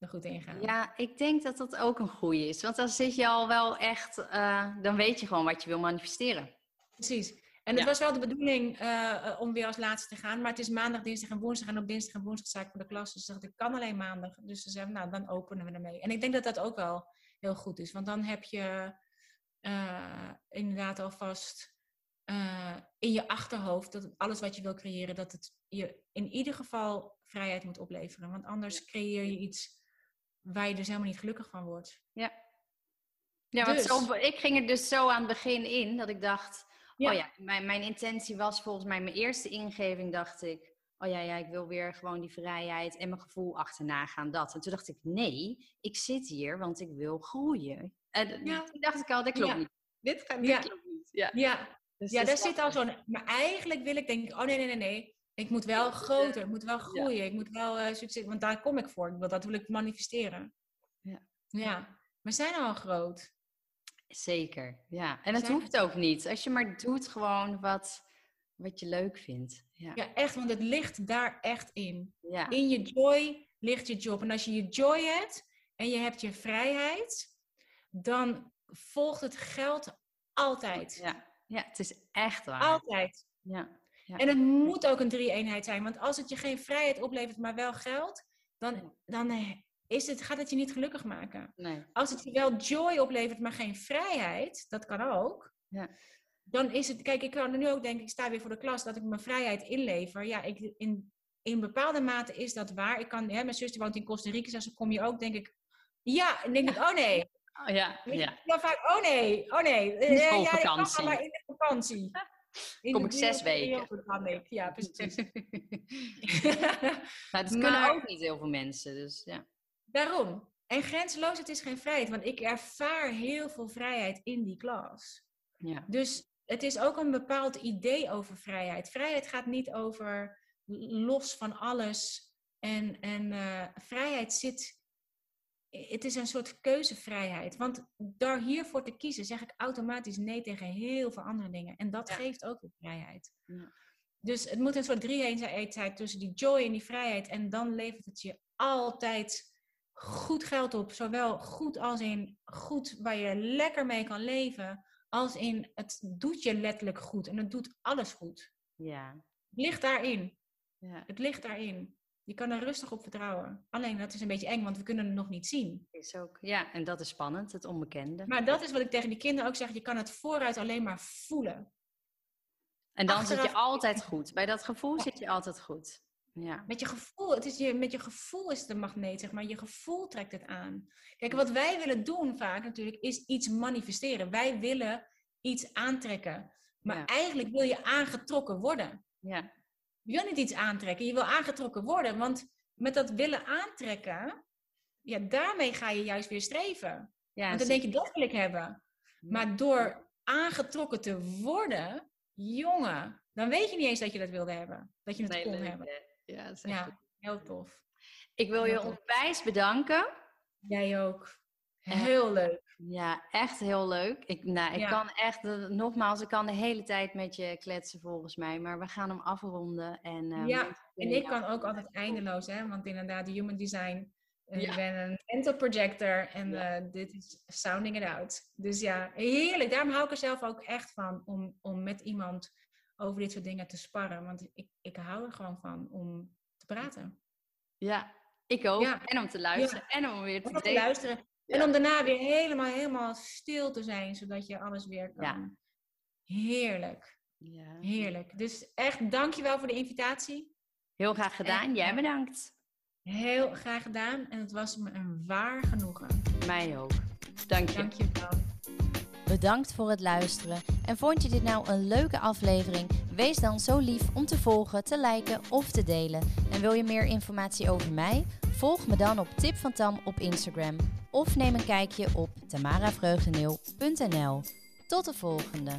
er goed in gaan. Ja, ik denk dat dat ook een goeie is. Want dan zit je al wel echt, eh, dan weet je gewoon wat je wil manifesteren. Precies. En het Ja. was wel de bedoeling eh, om weer als laatste te gaan. Maar het is maandag, dinsdag en woensdag. En op dinsdag en woensdag sta ik voor de klas. Dus dacht ik, ik kan alleen maandag. Dus ze zeiden, nou, dan openen we ermee. En ik denk dat dat ook wel heel goed is. Want dan heb je eh, inderdaad alvast eh, in je achterhoofd... dat alles wat je wil creëren... dat het je in ieder geval vrijheid moet opleveren. Want anders creëer je iets waar je dus helemaal niet gelukkig van wordt. Ja, want Dus. zo, ik ging er dus zo aan het begin in dat ik dacht, Ja. oh ja, mijn, mijn intentie was volgens mij mijn eerste ingeving, dacht ik, oh ja, ja, ik wil weer gewoon die vrijheid en mijn gevoel achterna gaan, dat. En toen dacht ik, nee, ik zit hier, want ik wil groeien. En Ja. toen dacht ik al, dat klopt Ja. niet. Dit, gaat, dit Ja. klopt niet. Ja, Ja, dus Ja, dat daar zit al zo'n. Maar eigenlijk wil ik, denk ik, oh nee, nee, nee, nee. Ik moet wel groter, ik moet wel groeien, ik moet wel eh, succes. Want daar kom ik voor. Ik wil, dat wil ik manifesteren. Ja. Ja, we zijn al groot. Zeker, ja. En het Zijn- hoeft ook niet. Als je maar doet gewoon wat, wat je leuk vindt. Ja. Ja, echt, want het ligt daar echt in. Ja. In je joy ligt je job. En als je je joy hebt en je hebt je vrijheid, dan volgt het geld altijd. Ja. ja, het is echt waar. Altijd. Ja. Ja. En het moet ook een drie-eenheid zijn. Want als het je geen vrijheid oplevert, maar wel geld, dan, dan eh, is het, gaat het je niet gelukkig maken. Nee. Als het je wel joy oplevert, maar geen vrijheid, dat kan ook. Ja. Dan is het, kijk, ik kan er nu ook denken, ik sta weer voor de klas, dat ik mijn vrijheid inlever. Ja, ik, in, in bepaalde mate is dat waar. Ik kan, hè, mijn zus woont in Costa Rica, dus kom je ook, denk ik, ja, en denk ik, oh nee. Oh, ja, ja. Dan vaak, oh nee, oh nee. Eh, ja, vol ik kan maar in de vakantie. Kom ik zes weken. ik. Ja, precies. Maar dat kunnen Maar- ook niet heel veel mensen. Dus ja. Daarom. En grenzeloosheid is geen vrijheid, want ik ervaar heel veel vrijheid in die klas. ja. Dus het is ook een bepaald idee over vrijheid. Vrijheid gaat niet over los van alles. En, en eh, vrijheid zit. Het is een soort keuzevrijheid. Want door hiervoor te kiezen zeg ik automatisch nee tegen heel veel andere dingen. En dat Ja. geeft ook weer vrijheid. Ja. Dus het moet een soort drie-eenheid zijn tussen die joy en die vrijheid. En dan levert het je altijd goed geld op. Zowel goed als in goed waar je lekker mee kan leven. Als in het doet je letterlijk goed. En het doet alles goed. Ja. Het ligt daarin. ja. Het ligt daarin. Je kan er rustig op vertrouwen. Alleen dat is een beetje eng, want we kunnen het nog niet zien. Is ook, ja, en dat is spannend, het onbekende. Maar dat is wat ik tegen die kinderen ook zeg. Je kan het vooruit alleen maar voelen. En dan zit je altijd goed. Bij dat gevoel zit je altijd goed. Ja. Met je gevoel, het is je, met je gevoel is het een magneet, zeg maar. Je gevoel trekt het aan. Kijk, wat wij willen doen vaak natuurlijk, is iets manifesteren. Wij willen iets aantrekken. Maar Ja. eigenlijk wil je aangetrokken worden. Ja. Je wil niet iets aantrekken, je wil aangetrokken worden. Want met dat willen aantrekken, ja, daarmee ga je juist weer streven. ja Want dan denk je, dat wil ik hebben. Maar door aangetrokken te worden, jongen, dan weet je niet eens dat je dat wilde hebben. Dat je het Nee, kon leuk, hebben. Ja, dat is echt Ja, goed. heel tof. Ik wil je tof. onwijs bedanken. Jij ook. Heel leuk. Ja, echt heel leuk. Ik, nou, ik Ja. kan echt, nogmaals, ik kan de hele tijd met je kletsen volgens mij. Maar we gaan hem afronden. En, eh, Ja, En ik kan ook altijd eindeloos, hè? want inderdaad, de human design. eh, Ja. Ik ben een mental projector en Ja. eh, dit is sounding it out. Dus ja, heerlijk. Daarom hou ik er zelf ook echt van om, om met iemand over dit soort dingen te sparren. Want ik, ik hou er gewoon van om te praten. Ja, ik ook. Ja. En om te luisteren. En om weer te Om te luisteren. En om daarna weer helemaal, helemaal stil te zijn, zodat je alles weer kan. Ja. Heerlijk, Ja. heerlijk. Dus echt dankjewel voor de invitatie. Heel graag gedaan. En, Jij bedankt. Heel graag gedaan en het was me een waar genoegen. Mij ook. Dank je. Dankjewel. Bedankt voor het luisteren. En vond je dit nou een leuke aflevering? Wees dan zo lief om te volgen, te liken of te delen. En wil je meer informatie over mij? Volg me dan op Tip van Tam op Instagram. Of neem een kijkje op tamaravreugdeneel.nl. Tot de volgende!